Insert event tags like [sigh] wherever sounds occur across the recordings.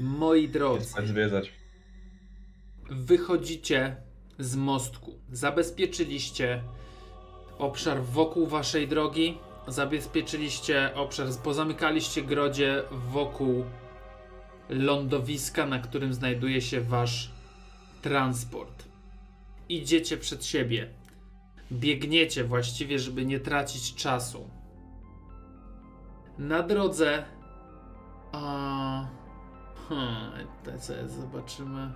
Moi drodzy, zwiedzać. wychodzicie z mostku. Zabezpieczyliście obszar wokół waszej drogi. Zabezpieczyliście obszar, pozamykaliście grodzie wokół lądowiska, na którym znajduje się wasz transport. Idziecie przed siebie. Biegniecie właściwie, żeby nie tracić czasu. Na drodze. A. Jest, zobaczymy.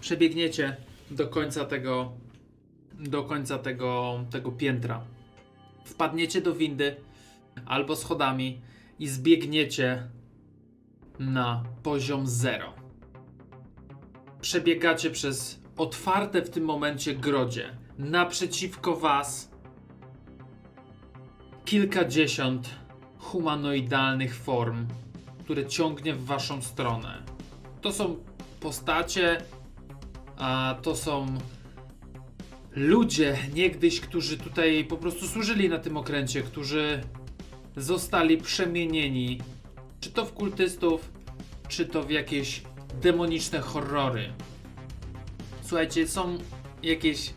Przebiegniecie do końca tego do końca tego, tego piętra. Wpadniecie do windy albo schodami i zbiegniecie na poziom zero. Przebiegacie przez otwarte w tym momencie grodzie. Naprzeciwko was kilkadziesiąt humanoidalnych form, które ciągnie w waszą stronę. To są postacie, a to są ludzie niegdyś, którzy tutaj po prostu służyli na tym okręcie, którzy zostali przemienieni, czy to w kultystów, czy to w jakieś demoniczne horrory. Słuchajcie, są jakieś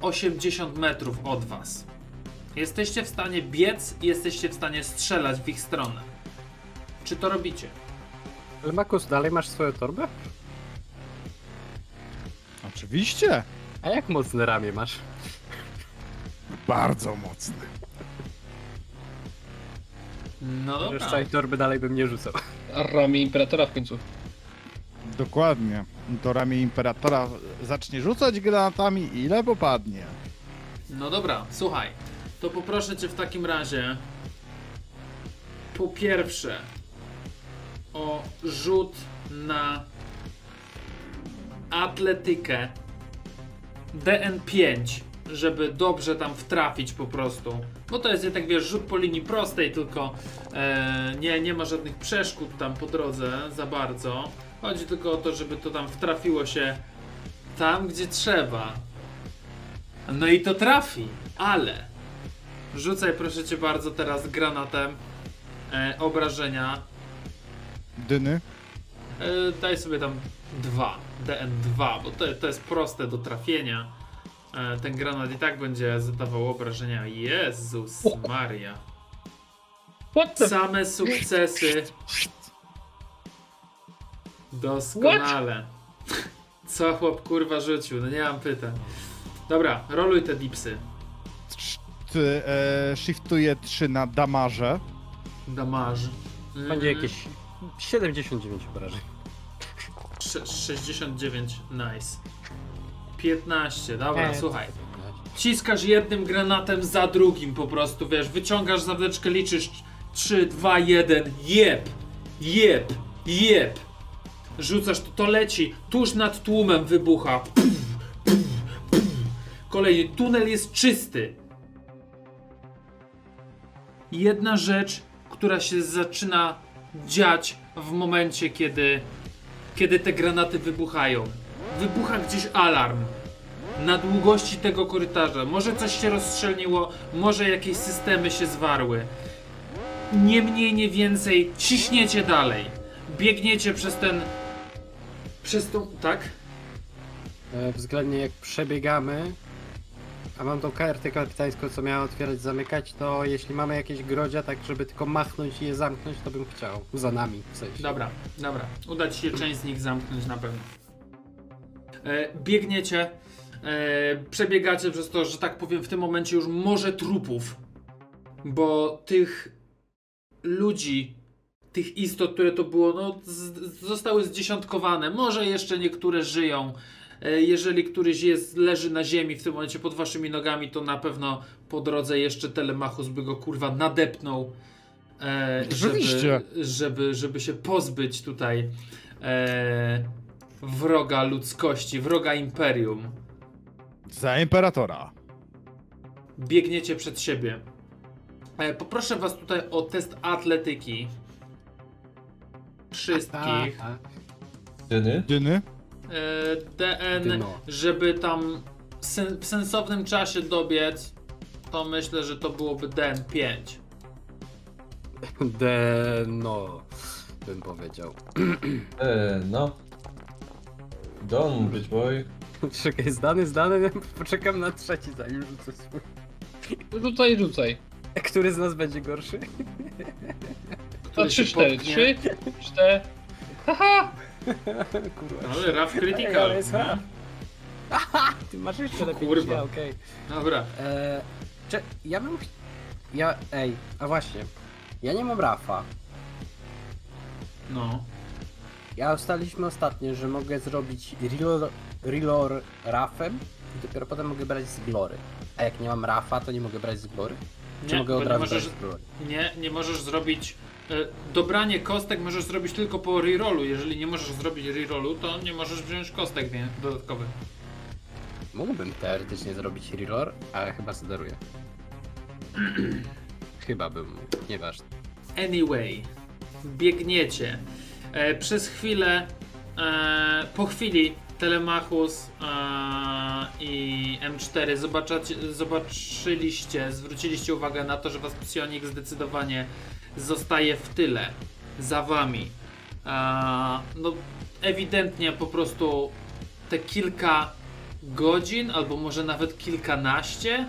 80 metrów od was. Jesteście w stanie biec i jesteście w stanie strzelać w ich stronę. Czy to robicie? Ale Makus, dalej masz swoją torbę? Oczywiście. A jak mocne ramię masz? Bardzo mocny. No dobra. z całej torby dalej bym nie rzucał. A ramię imperatora w końcu. Dokładnie. To ramię imperatora zacznie rzucać granatami ile popadnie. No dobra, słuchaj. To poproszę cię w takim razie. Po pierwsze, o rzut na atletykę DN5, żeby dobrze tam wtrafić po prostu. Bo to jest tak wiesz, rzut po linii prostej, tylko e, nie, nie ma żadnych przeszkód tam po drodze za bardzo. Chodzi tylko o to, żeby to tam wtrafiło się tam, gdzie trzeba. No i to trafi, ale rzucaj proszę cię bardzo teraz granatem e, obrażenia. Dyny. E, daj sobie tam 2, DN2, bo to, to jest proste do trafienia. E, ten granat i tak będzie zadawał obrażenia. Jezus Maria. What the f... Same sukcesy. Doskonale. Co chłop kurwa rzucił? No nie mam pytań. Dobra, roluj te dipsy. Ty, e, shiftuję 3 na damarze. Damage. Będzie Mhm. jakieś 79 obrażeń. Sze- 69, nice. 15, dobra, E, słuchaj. Ciskasz jednym granatem za drugim po prostu, wiesz, wyciągasz zawleczkę, liczysz 3, 2, 1, jeb, jeb, jeb. Rzucasz, to, to leci, tuż nad tłumem wybucha. Puf, puf, puf. Kolejny, tunel jest czysty. Jedna rzecz, która się zaczyna dziać w momencie, kiedy, kiedy te granaty wybuchają. Wybucha gdzieś alarm na długości tego korytarza. Może coś się rozstrzelniło, może jakieś systemy się zwarły. Nie mniej, nie więcej, ciśniecie dalej. Biegniecie przez ten. Przez tą. Tak? E, Względnie jak przebiegamy, a mam tą kartę kapitańską, co miała otwierać, zamykać, to jeśli mamy jakieś grodzia, tak żeby tylko machnąć i je zamknąć, to bym chciał. Za nami, w sensie. Dobra, dobra. Uda ci się część z nich zamknąć na pewno. E, biegniecie, e, przebiegacie przez to, że tak powiem, w tym momencie już morze trupów, bo tych ludzi, tych istot, które to było, no, zostały zdziesiątkowane. Może jeszcze niektóre żyją. E, Jeżeli któryś jest, leży na ziemi w tym momencie pod waszymi nogami, to na pewno po drodze jeszcze Telemachus by go kurwa nadepnął. E, żeby, Oczywiście. żeby, żeby się pozbyć tutaj e, wroga ludzkości, wroga imperium. Za imperatora. Biegniecie przed siebie. E, poproszę was tutaj o test atletyki. wszystkich. Dyny? Dyny? E, DN, Dyno. żeby tam sen, w sensownym czasie dobiec, to myślę, że to byłoby DN 5. De no, bym powiedział. E, no. Don, bitch boy. [laughs] Czekaj, zdany, zdany, [laughs] poczekam na trzeci zanim rzucę swój. Rzucaj, rzucaj. [laughs] Który z nas będzie gorszy? To Który 3, się 4, potknie. 3, 4. Haha! Kurwa. Ale Ej, critical. ale jest ha- Ty masz jeszcze lepiej Kurwa. niż ja, okej. Dobra. Eee, Cze- ja bym... ch- Ja, ej, a właśnie. Ja nie mam Rafa. No. Ja ustaliliśmy ostatnio, że mogę zrobić reload, reload Rafem i dopiero potem mogę brać z Glory. A jak nie mam Rafa, to nie mogę brać z Glory? Czy Nie, mogę od nie razu możesz, brać z Glory? nie, nie możesz zrobić. E, dobranie kostek możesz zrobić tylko po rerollu. Jeżeli nie możesz zrobić rerollu, to nie możesz wziąć kostek wie- dodatkowych. Mógłbym teoretycznie zrobić reload, ale chyba zdaruję. [clears throat] chyba bym nieważne. Anyway, biegniecie. E, przez chwilę, e, po chwili Telemachus e, i M4 zobaczacie, zobaczyliście, zwróciliście uwagę na to, że was psionik zdecydowanie zostaje w tyle, za wami. E, no, ewidentnie po prostu te kilka godzin, albo może nawet kilkanaście.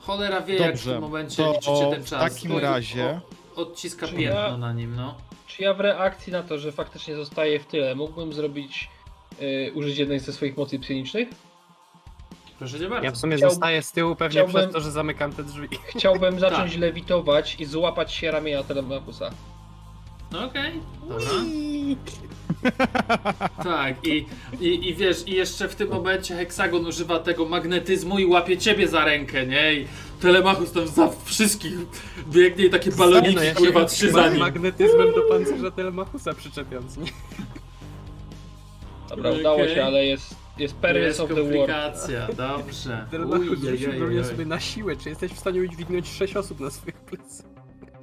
Cholera wie, jak w Dobrze, tym momencie liczycie ten w czas. takim To razie- o- Odciska piętno ja- na nim, no. Czy ja w reakcji na to, że faktycznie zostaje w tyle, mógłbym zrobić, y, użyć jednej ze swoich mocy psionicznych? Proszę cię bardzo. Ja w sumie Chciał- zostaję z tyłu pewnie chciałbym- przez to, że zamykam te drzwi. [laughs] Chciałbym zacząć Tak. lewitować i złapać się ramienia Telemachusa. No okej, dobra. [laughs] Tak, i, i, i wiesz, i jeszcze w tym momencie Heksagon używa tego magnetyzmu i łapie ciebie za rękę, nie? I Telemachus tam za wszystkich biegnie i takie baloniki, No, ja kurwa, trzy za nim. magnetyzmem do pancerza Telemachusa przyczepiąc, nie? Dobra, Okej. udało się, ale jest, jest Perils Jest of the War. komplikacja, dobrze. Telemachus Uj, rzucił sobie na siłę, czy jesteś w stanie udźwignąć 6 osób na swoich plecach?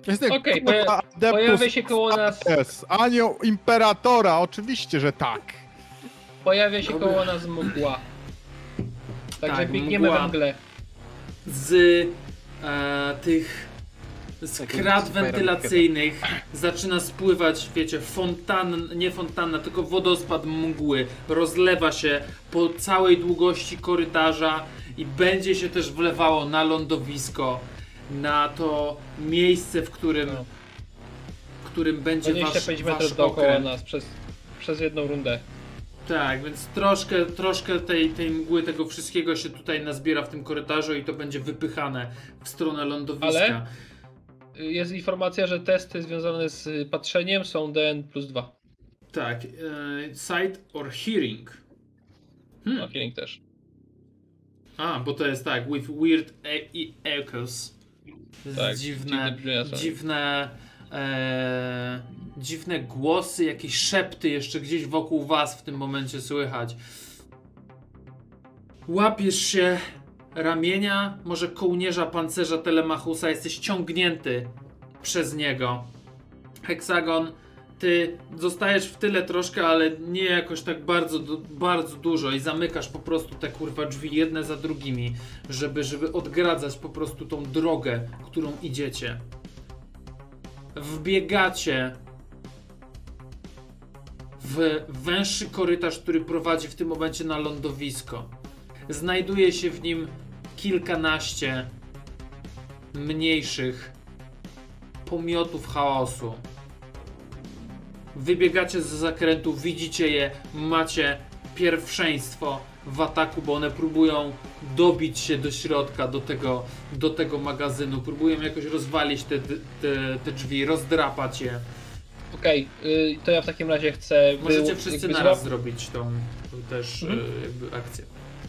Jestem Okej, kurwa poja- Adeptus pojawia się koło nas, Yes, anioł Imperatora, oczywiście, że tak. pojawia się Dobra. koło nas mgła. Także Tak, biegniemy mgła. we mgle. z e, tych z krat wentylacyjnych zaczyna spływać, wiecie, fontan, nie fontanna, tylko wodospad mgły. Rozlewa się po całej długości korytarza i będzie się też wlewało na lądowisko, na to miejsce, w którym, No. w którym będzie 25 wasz, wasz metrów dookoła okręt. nas przez, przez jedną rundę. Tak, więc troszkę, troszkę tej, tej mgły, tego wszystkiego się tutaj nazbiera w tym korytarzu i to będzie wypychane w stronę lądowiska. Ale? Jest informacja, że testy związane z patrzeniem są DN plus 2. Tak, e, sight or hearing. Hmm. No, Killing też. A, bo to jest tak, with weird e i echoes. Tak, dziwne, dziwne są. dziwne, e, dziwne głosy, jakieś szepty jeszcze gdzieś wokół was w tym momencie słychać. Łapiesz się ramienia, może kołnierza pancerza Telemachusa, jesteś ciągnięty przez niego. Heksagon, ty zostajesz w tyle troszkę, ale nie jakoś tak bardzo, bardzo dużo i zamykasz po prostu te kurwa drzwi jedne za drugimi, żeby, żeby odgradzać po prostu tą drogę, którą idziecie. Wbiegacie w węższy korytarz, który prowadzi w tym momencie na lądowisko. Znajduje się w nim kilkanaście mniejszych pomiotów chaosu. Wybiegacie z zakrętu, widzicie je, macie pierwszeństwo w ataku, bo one próbują dobić się do środka, do tego, do tego magazynu, próbują jakoś rozwalić te, te, te drzwi, rozdrapać je. Okej, y, to ja w takim razie chcę. Możecie wy- wszyscy naraz zrobić tą też Mhm. e, jakby akcję.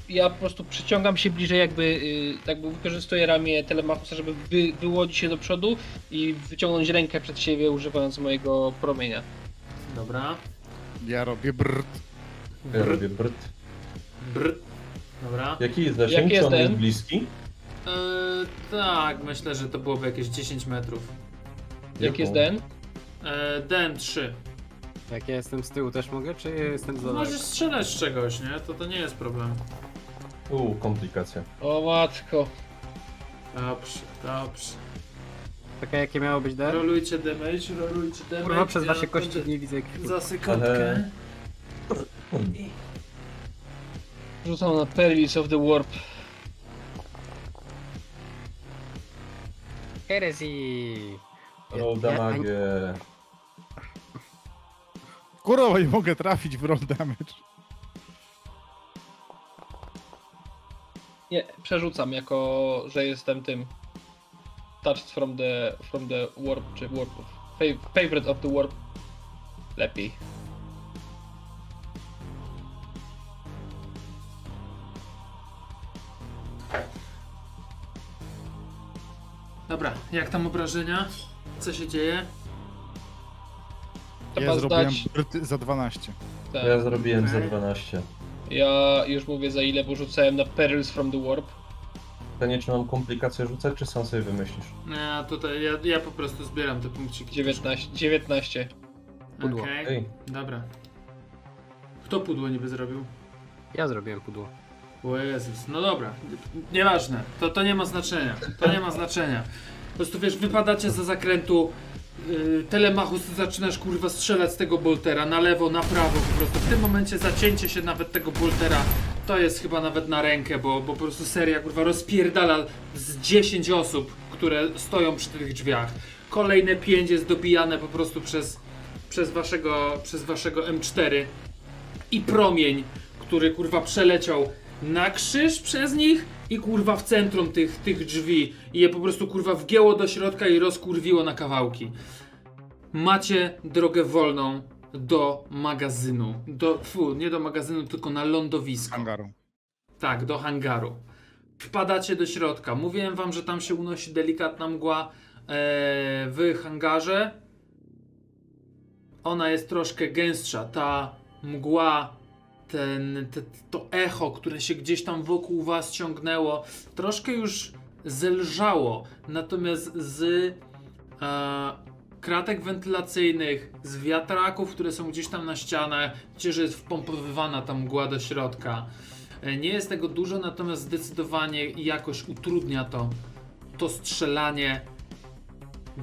Ja po prostu przyciągam się bliżej, jakby, y, jakby wykorzystuję ramię Telemachusa, żeby wy, wyłodzić się do przodu i wyciągnąć rękę przed siebie, używając mojego promienia. Dobra. Ja robię brrrt. Ja robię brd. Brr. Dobra. Jaki jest zasięg? Jaki Czy jest on jest ten? bliski? E, tak, myślę, że to byłoby jakieś 10 metrów. Jaki jest Jaką? den? E, DM3. Jak ja jestem z tyłu też mogę, czy jestem za daleko? Możesz strzelać z czegoś, nie? To to nie jest problem. Uuu, komplikacja. O matko. Dobrze, dobrze. Takie jakie miało być D? Rolujcie damage, rolujcie damage. Kurwa, przez ja wasze kości będę nie widzę jak... Za sekundkę. Rzucam na Perils of the Warp. Heresy! Roll Ja- ja- damage. Kurwa, nie mogę trafić w roll damage. Nie, przerzucam jako, że jestem tym. Touched from the, from the warp, czy warp. Fav favorite of the warp. Lepiej. Dobra, jak tam obrażenia? Co się dzieje? Trzeba Ja zrobiłem zdać. bryty za 12. Tak. Ja zrobiłem za Okej. 12. Ja już mówię za ile, bo rzucałem na Perils from the Warp. Pytanie, czy mam komplikacje rzucać, czy sam sobie wymyślisz? Ja tutaj, ja, ja po prostu zbieram te punkciki. 19. 19. Pudło. Okej, Ej, dobra. Kto pudło niby zrobił? Ja zrobiłem pudło. O Jezus, no dobra, nieważne, to, to nie ma znaczenia, to nie ma znaczenia. Po prostu wiesz, wypadacie za zakrętu yy, telemachus, zaczynasz kurwa strzelać z tego boltera na lewo, na prawo po prostu. W tym momencie zacięcie się nawet tego boltera to jest chyba nawet na rękę, bo, bo po prostu seria kurwa rozpierdala z 10 osób, które stoją przy tych drzwiach. Kolejne 5 jest dobijane po prostu przez, przez, waszego, przez waszego M4 i promień, który kurwa przeleciał na krzyż przez nich i kurwa w centrum tych, tych drzwi i je po prostu kurwa wgięło do środka i rozkurwiło na kawałki. Macie drogę wolną do magazynu. Do, fu, nie do magazynu, tylko na lądowisko. Hangaru. Tak, do hangaru. Wpadacie do środka. Mówiłem wam, że tam się unosi delikatna mgła e, w hangarze. Ona jest troszkę gęstsza. Ta mgła, ten, te, to echo, które się gdzieś tam wokół was ciągnęło, troszkę już zelżało. Natomiast z e, kratek wentylacyjnych, z wiatraków, które są gdzieś tam na ścianach, że jest wpompowywana ta mgła do środka. E, Nie jest tego dużo, natomiast zdecydowanie jakoś utrudnia to to strzelanie,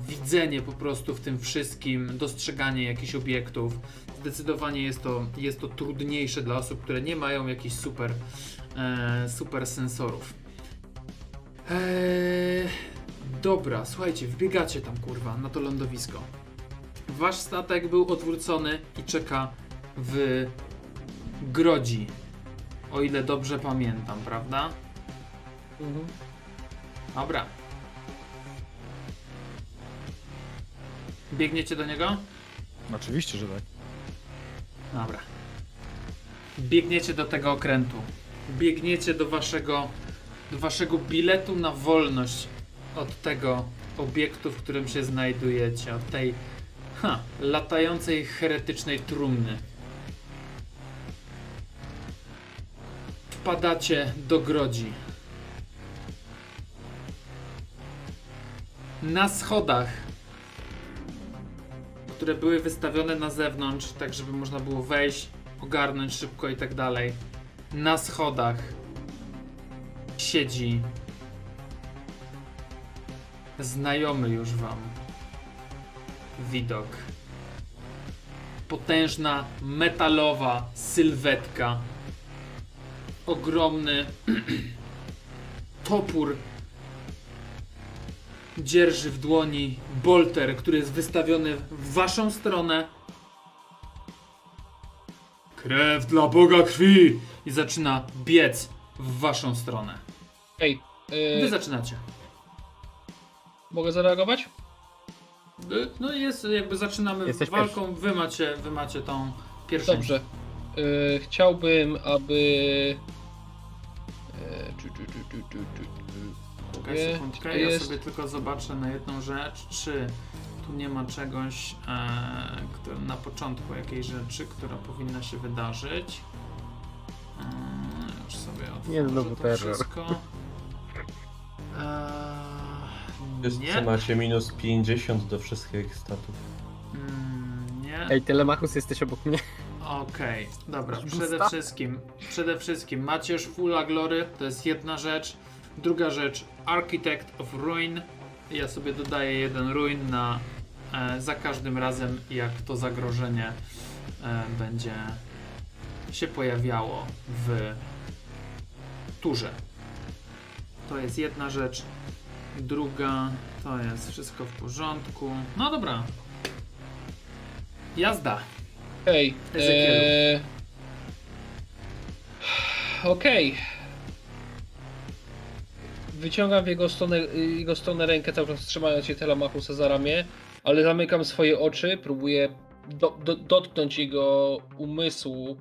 widzenie po prostu w tym wszystkim, dostrzeganie jakichś obiektów. Zdecydowanie jest to, jest to trudniejsze dla osób, które nie mają jakichś super, e, super sensorów. Eee, dobra, słuchajcie, wbiegacie tam kurwa na to lądowisko. Wasz statek był odwrócony i czeka w Grodzi. O ile dobrze pamiętam, prawda? Dobra. Biegniecie do niego? Oczywiście, że tak. Dobra. Biegniecie do tego okrętu. Biegniecie do waszego, do waszego biletu na wolność od tego obiektu, w którym się znajdujecie. Od tej ha, latającej heretycznej trumny. Wpadacie do grodzi. Na schodach które były wystawione na zewnątrz, tak żeby można było wejść, ogarnąć szybko i tak dalej. Na schodach siedzi znajomy już wam widok. Potężna metalowa sylwetka. Ogromny [clears throat] topór dzierży w dłoni bolter, który jest wystawiony w waszą stronę. Krew dla Boga krwi! I zaczyna biec w waszą stronę. Ej, Wy yy, zaczynacie. Mogę zareagować? No i jest, jakby zaczynamy Jesteś walką, wy macie, wy macie tą pierwszą. Dobrze. Yy, chciałbym, aby. Yy. Czekaj sekundkę, to ja jest- sobie tylko zobaczę na jedną rzecz, czy tu nie ma czegoś e, które, na początku jakiejś rzeczy, która powinna się wydarzyć. E, już sobie otworzę Nie, to terror. wszystko. E, wszyscy nie, macie minus 50 do wszystkich statów. Ej, Telemachus, jesteś obok mnie. Okej, dobra, Jakiś przede wszystkim, przede wszystkim macie już fulla glory, to jest jedna rzecz. Druga rzecz, Architect of Ruin. Ja sobie dodaję jeden ruin na e, za każdym razem, jak to zagrożenie e, będzie się pojawiało w turze. To jest jedna rzecz. Druga, to jest wszystko w porządku. No dobra. Jazda. Okej. Ezekielu. eee, Okej. Wyciągam w jego stronę, jego stronę rękę, cały czas trzymając się Telemachusa za ramię, ale zamykam swoje oczy, próbuję do, do, dotknąć jego umysłu,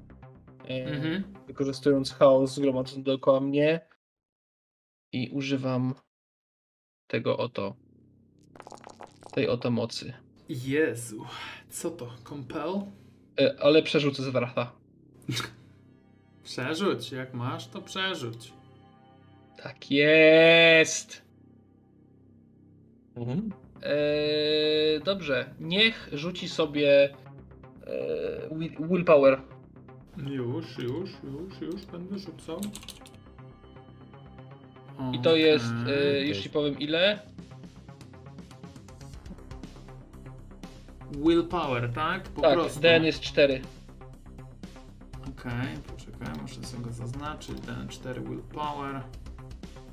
e, Mhm. wykorzystując chaos zgromadzony dookoła mnie i używam tego oto, tej oto mocy. Jezu, co to? Compel? E, ale przerzucę z wracha. [laughs] Przerzuć, jak masz, to przerzuć. Tak jest! Mhm. Eee, dobrze, niech rzuci sobie will- willpower. Już, już, już, już będę rzucał. I to jest, Okej. eee, już ci powiem ile. Willpower, tak? Po tak, prostu. DN jest 4. Okej, poczekaj, muszę sobie go zaznaczyć. Ten 4 willpower.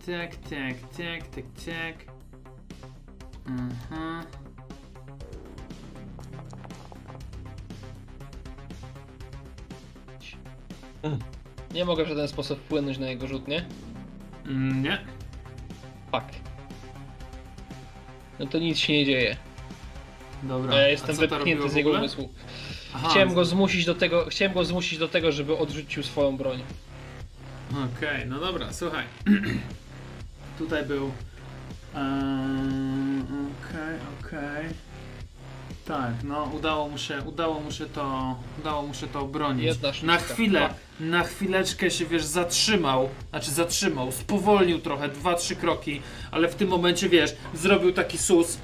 Tak, tak, tak, tak, tak. Mhm. Nie mogę w żaden sposób wpłynąć na jego rzut, nie? Mm, Nie. Fuck. No to nic się nie dzieje. Dobra. Ja jestem co to robiło wepchnięty w z jego umysłu. Aha, Chciałem go zmusić do tego, chciałem go zmusić do tego, żeby odrzucił swoją broń. Okej, no dobra, słuchaj. [clears throat] Tutaj był. Eee, Okej, okej. Tak, no udało mu się, udało mu się to, udało mu się to obronić. Jedna na chwilę, Fuck. na chwileczkę się wiesz, zatrzymał, znaczy zatrzymał, spowolnił trochę, dwa, trzy kroki, ale w tym momencie wiesz, zrobił taki sus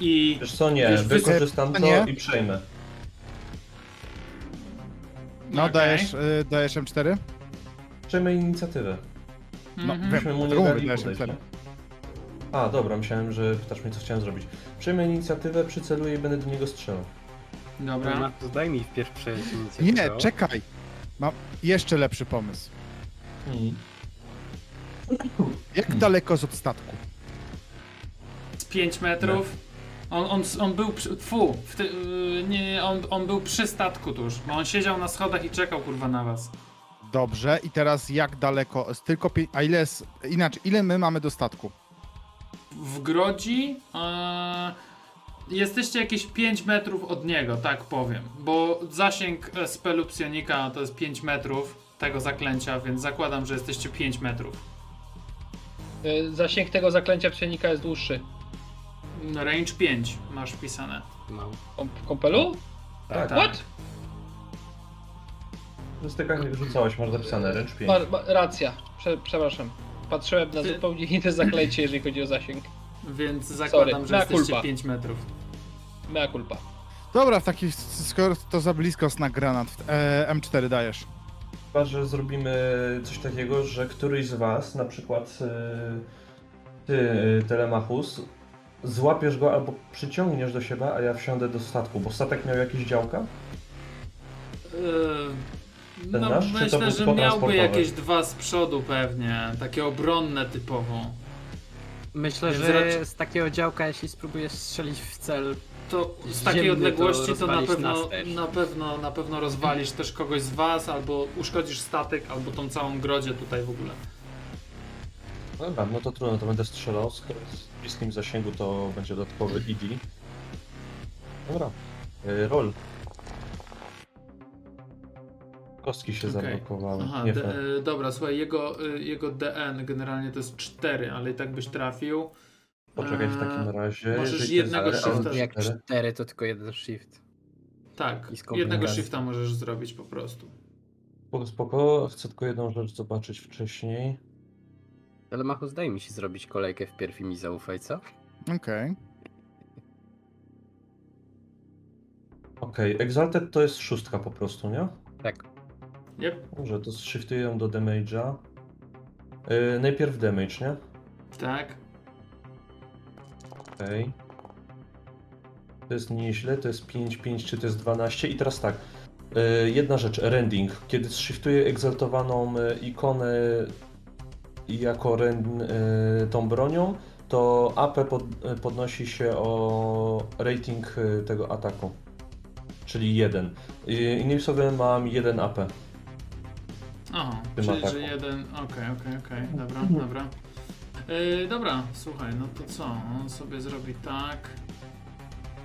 i. Wiesz co, nie, Wiesz, wy- wykorzystam to nie? i przejmę. No, Okej. dajesz, y, dajesz M4? Przejmę inicjatywę. No, Mhm. wiem, Myśmy mu nie dlatego mówię, dali dajesz podejść, M4. A, dobra, myślałem, że pytasz mnie, co chciałem zrobić. Przejmę inicjatywę, przyceluję i będę do niego strzelał. Dobra. Telemachus, daj mi wpierw przejąć inicjatywę. Nie, czekaj. Mam jeszcze lepszy pomysł. Mhm. Jak daleko z od statku? Z 5 metrów. On, on, on był przy, fu, w ty, yy, nie, on, on był przy statku tuż, bo on siedział na schodach i czekał kurwa na was. Dobrze, i teraz jak daleko? Tylko pi- A ile jest. Inaczej, ile my mamy do statku? W Grodzi e, jesteście jakieś 5 metrów od niego, tak powiem, bo zasięg spelu psionika to jest 5 metrów tego zaklęcia, więc zakładam, że jesteście 5 metrów. Eee, zasięg tego zaklęcia psionika jest dłuższy. Range 5 masz wpisane. No. Kom- W kompelu? Tak, Tak. What? W stykach jak rzucałeś, masz zapisane ręcz 5. Ma, ma, racja, Prze, przepraszam. Patrzyłem na Ty- zupełnie inne zaklęcie, jeżeli chodzi o zasięg. Więc zakładam, że mea jesteście culpa. 5 metrów. Mea culpa. Dobra, w taki, skoro to za blisko na granat, e, M4 dajesz. Chyba, że zrobimy coś takiego, że któryś z was, na przykład y, ty, y, Telemachus, złapiesz go albo przyciągniesz do siebie, a ja wsiądę do statku, bo statek miał jakieś działka? Yy, Ten no nasz, czy to myślę, był że miałby jakieś dwa z przodu pewnie, takie obronne typowo. Myślę, Więc że raczej- z takiego działka, jeśli spróbujesz strzelić w cel, To z takiej Ziemny odległości to to, na pewno, na pewno na pewno rozwalisz też kogoś z was, albo uszkodzisz statek, albo tą całą grodzie tutaj w ogóle. Dobra, no to trudno, to będę strzelał, w bliskim zasięgu to będzie dodatkowy ED. Dobra, y, roll. Kostki się Okej. zablokowały, Aha, d- e, dobra, słuchaj, jego, y, jego DN generalnie to jest 4, ale i tak byś trafił. Poczekaj w takim Eee, razie. możesz jednego shifta- ale jak cztery. 4 to tylko jeden shift. Tak, jednego shifta możesz zrobić po prostu. Spoko, spoko, chcę tylko jedną rzecz zobaczyć wcześniej. Telemachus, daj mi się zrobić kolejkę wpierw i mi zaufaj, co? Okej. Ok, Okej, Exalted to jest szóstka po prostu, nie? Tak. Yep, Dobrze, to shiftuję do damage'a. Yy, najpierw damage, nie? tak. Okej. To jest nieźle, to jest 5, 5 czy to jest 12. I teraz tak. Yy, jedna rzecz, rending. Kiedy shiftuję egzaltowaną yy, ikonę jako ren, yy, tą bronią, to AP pod, yy, podnosi się o rating yy, tego ataku. Czyli 1. Yy, innymi słowy mam 1 AP. Aha, tym czyli ataku. że jeden. Okej, okej, okej, dobra, dobra. Yy, dobra, słuchaj, no to co? On sobie zrobi tak.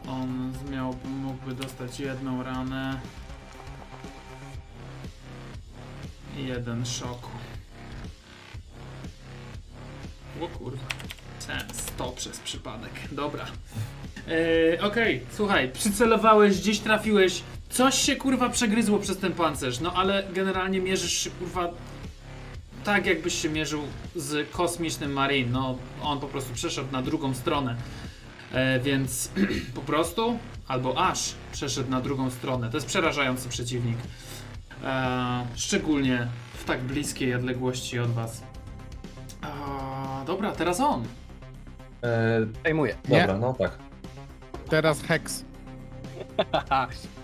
On miał, mógłby dostać jedną ranę. I jeden szoku. O kurwa. Sens, to przez przypadek. Dobra. Yy, Okej, słuchaj, przycelowałeś, gdzieś trafiłeś. Coś się kurwa przegryzło przez ten pancerz, no ale generalnie mierzysz się kurwa tak jakbyś się mierzył z kosmicznym Marine. No on po prostu przeszedł na drugą stronę. E, więc [clears throat] po prostu albo aż przeszedł na drugą stronę. To jest przerażający przeciwnik. E, szczególnie w tak bliskiej odległości od was. A, dobra, teraz on. Yy, Przejmuję. Nie. dobra, no tak. Teraz Hex.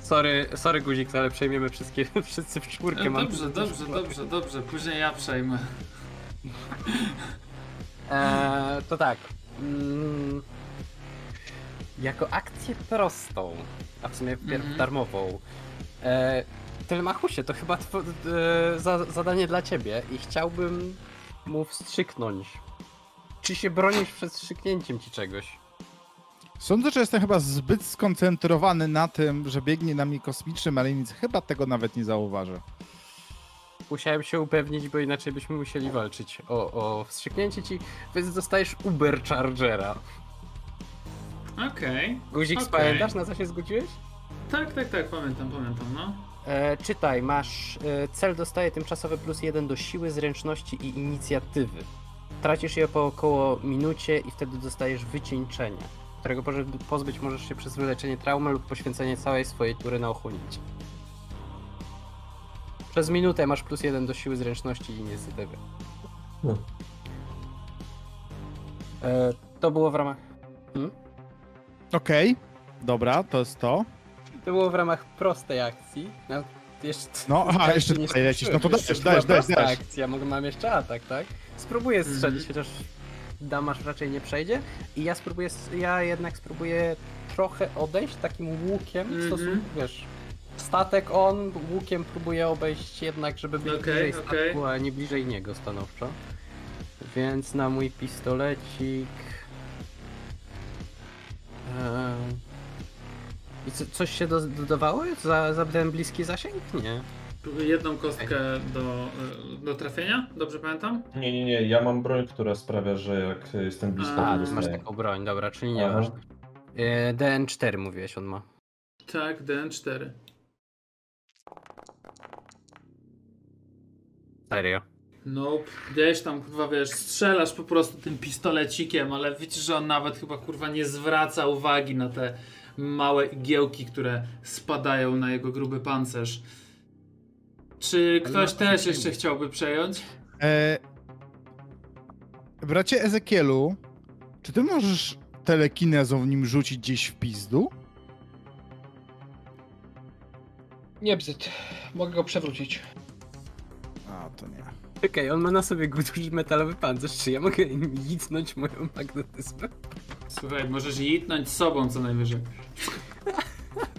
Sorry, sorry guzik, ale przejmiemy wszystkie, [laughs] wszyscy w czwórkę. E, dobrze, dobrze, dobrze, dobrze. Później ja przejmę. Eee, to tak. Mm, jako akcję prostą, a w sumie wpierw Mhm. darmową. E, Telemachusie, to chyba e, za, zadanie dla ciebie i chciałbym mu wstrzyknąć. Czy się bronisz przed wstrzyknięciem ci czegoś? Sądzę, że jestem chyba zbyt skoncentrowany na tym, że biegnie na mnie kosmiczny marinic. Chyba tego nawet nie zauważę. Musiałem się upewnić, bo inaczej byśmy musieli walczyć o, o wstrzyknięcie ci, więc dostajesz Uber Chargera. Okej. Guzik, Okej. pamiętasz na co się zgodziłeś? Tak, tak, tak, pamiętam, pamiętam, no. E, czytaj, masz. E, cel dostaje tymczasowy plus jeden do siły, zręczności i inicjatywy. Tracisz je po około minucie i wtedy dostajesz wycieńczenie, którego pozbyć możesz się przez wyleczenie traumy lub poświęcenie całej swojej tury na ochłonięcie. Przez minutę masz plus jeden do siły, zręczności i inicjatywy. No. E, to było w ramach. Okej, dobra, to jest to. To było w ramach prostej akcji. No, jeszcze, No, aha, [laughs] jeszcze nie tutaj lecisz. No to dajesz, dajesz, dajesz, prosta dajesz. akcja, mogę, mam jeszcze atak, tak? Spróbuję strzelić, Mhm. chociaż damasz raczej nie przejdzie. I ja spróbuję, ja jednak spróbuję trochę odejść takim łukiem w Mhm. stosunku, wiesz, statek on, łukiem próbuję obejść jednak, żeby być Okej, bliżej statku, a nie bliżej niego stanowczo. Więc na mój pistolecik... Eee... I co, coś się do, dodawało za, za ten bliski zasięg? Nie. Jedną kostkę do, do trafienia, dobrze pamiętam? Nie, nie, nie. Ja mam broń, która sprawia, że jak jestem blisko, A, to ty masz dostaję. taką broń, dobra, czyli nie Aha. masz. E, DN4 mówiłeś, on ma. Tak, DN4. Serio. Nope. Gdzieś tam, kurwa, wiesz, strzelasz po prostu tym pistolecikiem, ale widzisz, że on nawet chyba, kurwa, nie zwraca uwagi na te małe igiełki, które spadają na jego gruby pancerz. Czy ktoś też jeszcze chciałby przejąć? E... Bracie Ezekielu, czy ty możesz telekinezą w nim rzucić gdzieś w pizdu? Nie bzyt. Mogę go przewrócić. A, to nie. Okej, on ma na sobie duży metalowy pancerz, czy ja mogę nicnąć moją magnetyzmem? Słuchaj, możesz jitnąć sobą co najwyżej.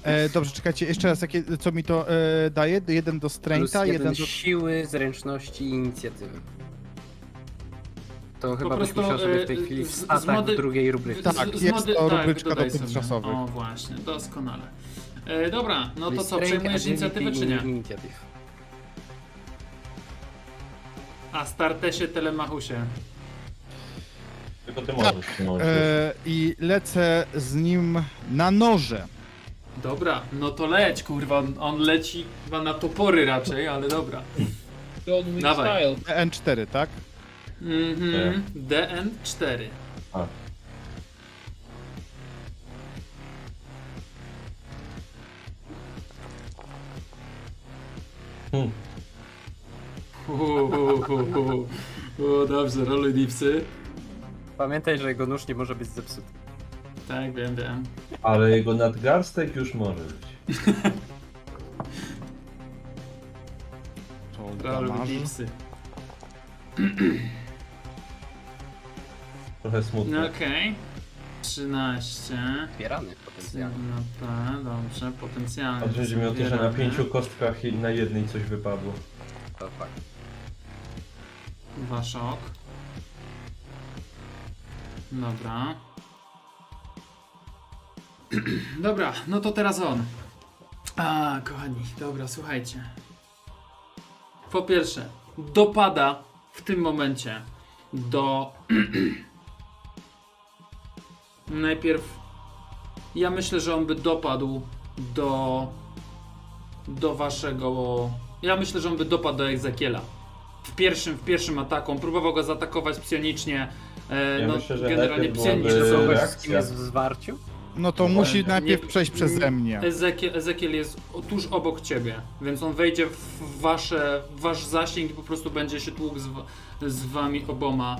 E, dobrze, czekajcie, jeszcze raz, jakie, co mi to e, daje? Jeden do Plus strengtha, jeden jeden do... siły, zręczności i inicjatywy. To chyba byś prostu, musiał sobie w tej e, chwili z- w atak zmody- drugiej rubryki. Tak, Z- z jest mody- to tak, rubryczka dodaj sobie. dotychczasowych. O, właśnie, doskonale. E, dobra, no to Czyli co, strength, przejmujesz agility inicjatywę czy nie? Inicjatyw. A startesie Telemachusie. Tylko ty możesz. No, E, I lecę z nim na noże. Dobra, no to leć, kurwa. On leci chyba na topory raczej, ale dobra. John Dawaj. Style. N4, tak? Mhm, e. DN4. A. Hmm. O, dobrze, roluj dipsy. Pamiętaj, że jego nóż nie może być zepsuty. Tak, wiem, wiem. Ale jego nadgarstek już może być. Damarzy. dipsy. Trochę smutne. No okej. 13. Zbierany potencjalnie. No tak, dobrze, potencjalnie. Chodzi mi o to, że na pięciu kostkach i na jednej coś wypadło. To fakt. Dwa szok. Dobra. Dobra, no to teraz on. A, kochani, dobra, słuchajcie. Po pierwsze, dopada w tym momencie do. [clears throat] Najpierw. Ja myślę, że on by dopadł do. Do waszego. Ja myślę, że on by dopadł do Ezekiela w pierwszym, w pierwszym ataku. On próbował go zaatakować psionicznie. E, Ja no, myślę, że generalnie psionicznie reakcja. w zwarciu? No to musi najpierw Nie- przejść przeze mnie. Ezekiel, Ezekiel jest tuż obok ciebie, więc on wejdzie w wasze, w wasz zasięg i po prostu będzie się tłukł z, wa- z wami oboma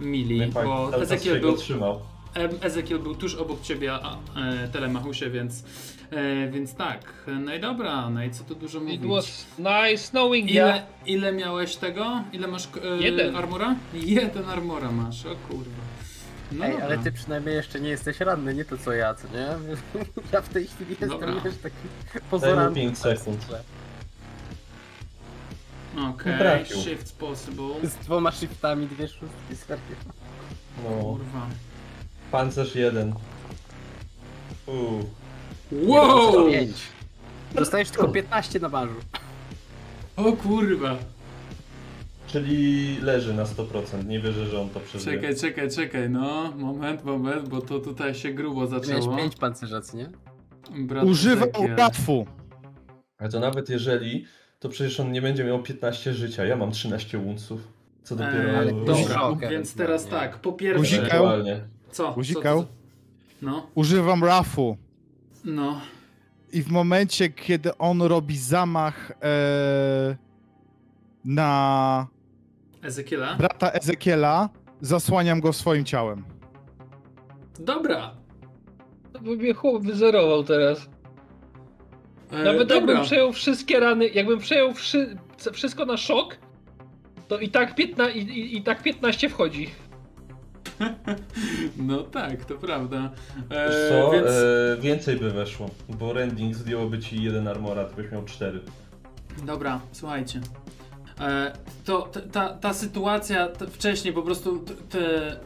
mili, No fakt, bo cały czas Ezekiel się go był, trzymał. Em, Ezekiel był tuż obok ciebie, a, e, Telemachusie, więc, e, więc tak. No i dobra, no i co tu dużo It mówić. was nice knowing Ile, ya. ile miałeś tego? Ile masz e, Jeden. armora? Jeden armora masz, o kurwa. No Ej, dobra. ale ty przynajmniej jeszcze nie jesteś ranny, nie to co ja, co nie? [laughs] Ja w tej chwili jestem Dobra. wiesz, taki pozoranny. 5 sekund. Okej, Trafił. shift possible. Z dwoma shiftami, dwie szóstki, serio. No, Kurwa. pancerz jeden. Uuu. Wow! Pięć. Dostajesz tylko 15 na barzu. O kurwa. Czyli leży na 100%. Nie wierzę, że on to przeżyje. Czekaj, czekaj, czekaj, no. Moment, moment, bo to tutaj się grubo Miałeś zaczęło. 5 pancerza, co nie? Brat Używam Ezekiel. rafu. Ale to nawet jeżeli, to przecież on nie będzie miał 15 życia. Ja mam 13 unców. Co dopiero... Eee, Ale dobra, Shocker, więc teraz nie. tak, po pierwsze... Guzika. Ewentualnie. Co? Guzikał. Co, co, co? No, Używam rafu. no. I w momencie, kiedy on robi zamach e, na Ezekiela? brata Ezekiela, zasłaniam go swoim ciałem. Dobra. To by mnie chłop wyzerował teraz. E, Nawet dobra. jakbym przejął wszystkie rany, jakbym przejął wszy, c- wszystko na szok, to i tak, 15, i, i, i tak 15 wchodzi. [laughs] No tak, to prawda. E, co, więc... e, więcej by weszło, bo Rending zdjęłoby ci jeden armora, to byś miał 4. Dobra, słuchajcie. E, to ta, ta sytuacja wcześniej po prostu te,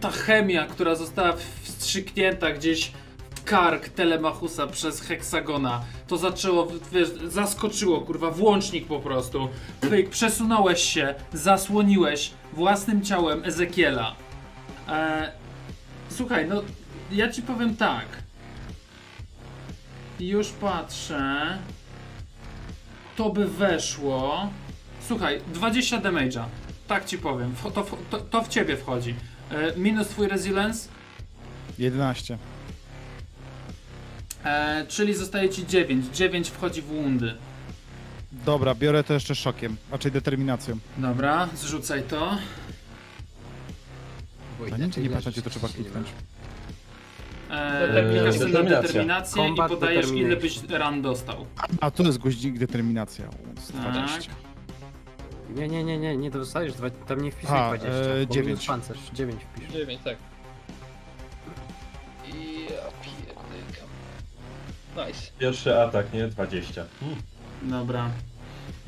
ta chemia, która została wstrzyknięta gdzieś w kark Telemachusa przez Heksagona, to zaczęło, wiesz, zaskoczyło, kurwa, włącznik po prostu. Pyk, przesunąłeś się, zasłoniłeś własnym ciałem Ezekiela. E, słuchaj, no, ja ci powiem tak. Już patrzę to by weszło. Słuchaj, 20 damage'a. Tak ci powiem. To, to, to w ciebie wchodzi. E, minus twój resilience, 11. e, czyli zostaje ci 9. 9 wchodzi w woundy. Dobra, biorę to jeszcze szokiem, raczej determinacją. Dobra, zrzucaj to. Bo A nie, inaczej nie leżysz pamiętacie, to trzeba kliknąć. E, klikasz sobie na Determinacja. determinację i Combat podajesz ile byś ran dostał. A, tu jest goździk determinacja. Z Tak. 20. Nie, nie, nie, nie, nie dostajesz, dwa- tam nie wpisuj Aha, 20. e, bo minus dziewięć. pancerz, 9 wpisz. 9, tak. I ja pierdykam. Nice. Pierwszy atak, nie? 20. Hmm. Dobra.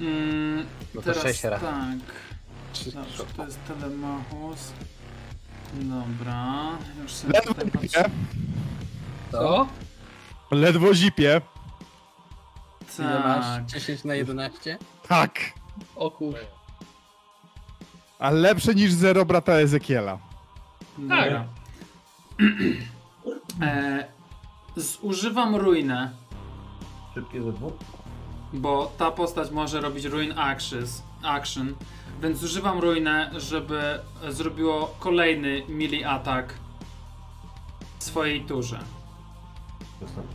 Mm, No to teraz 6 ran. tak. Dobrze, to jest telemachus. Dobra, już sobie Ledwo tutaj zipie. Co? Ledwo zipie. Ile Tak. masz? 10 na 11? Tak. O kur... A lepsze niż zero brata Ezekiela. Dobra. E, zużywam ruinę, Szybkie dwóch? bo ta postać może robić ruin actions, action, więc zużywam ruinę, żeby zrobiło kolejny melee atak w swojej turze. Dostęp.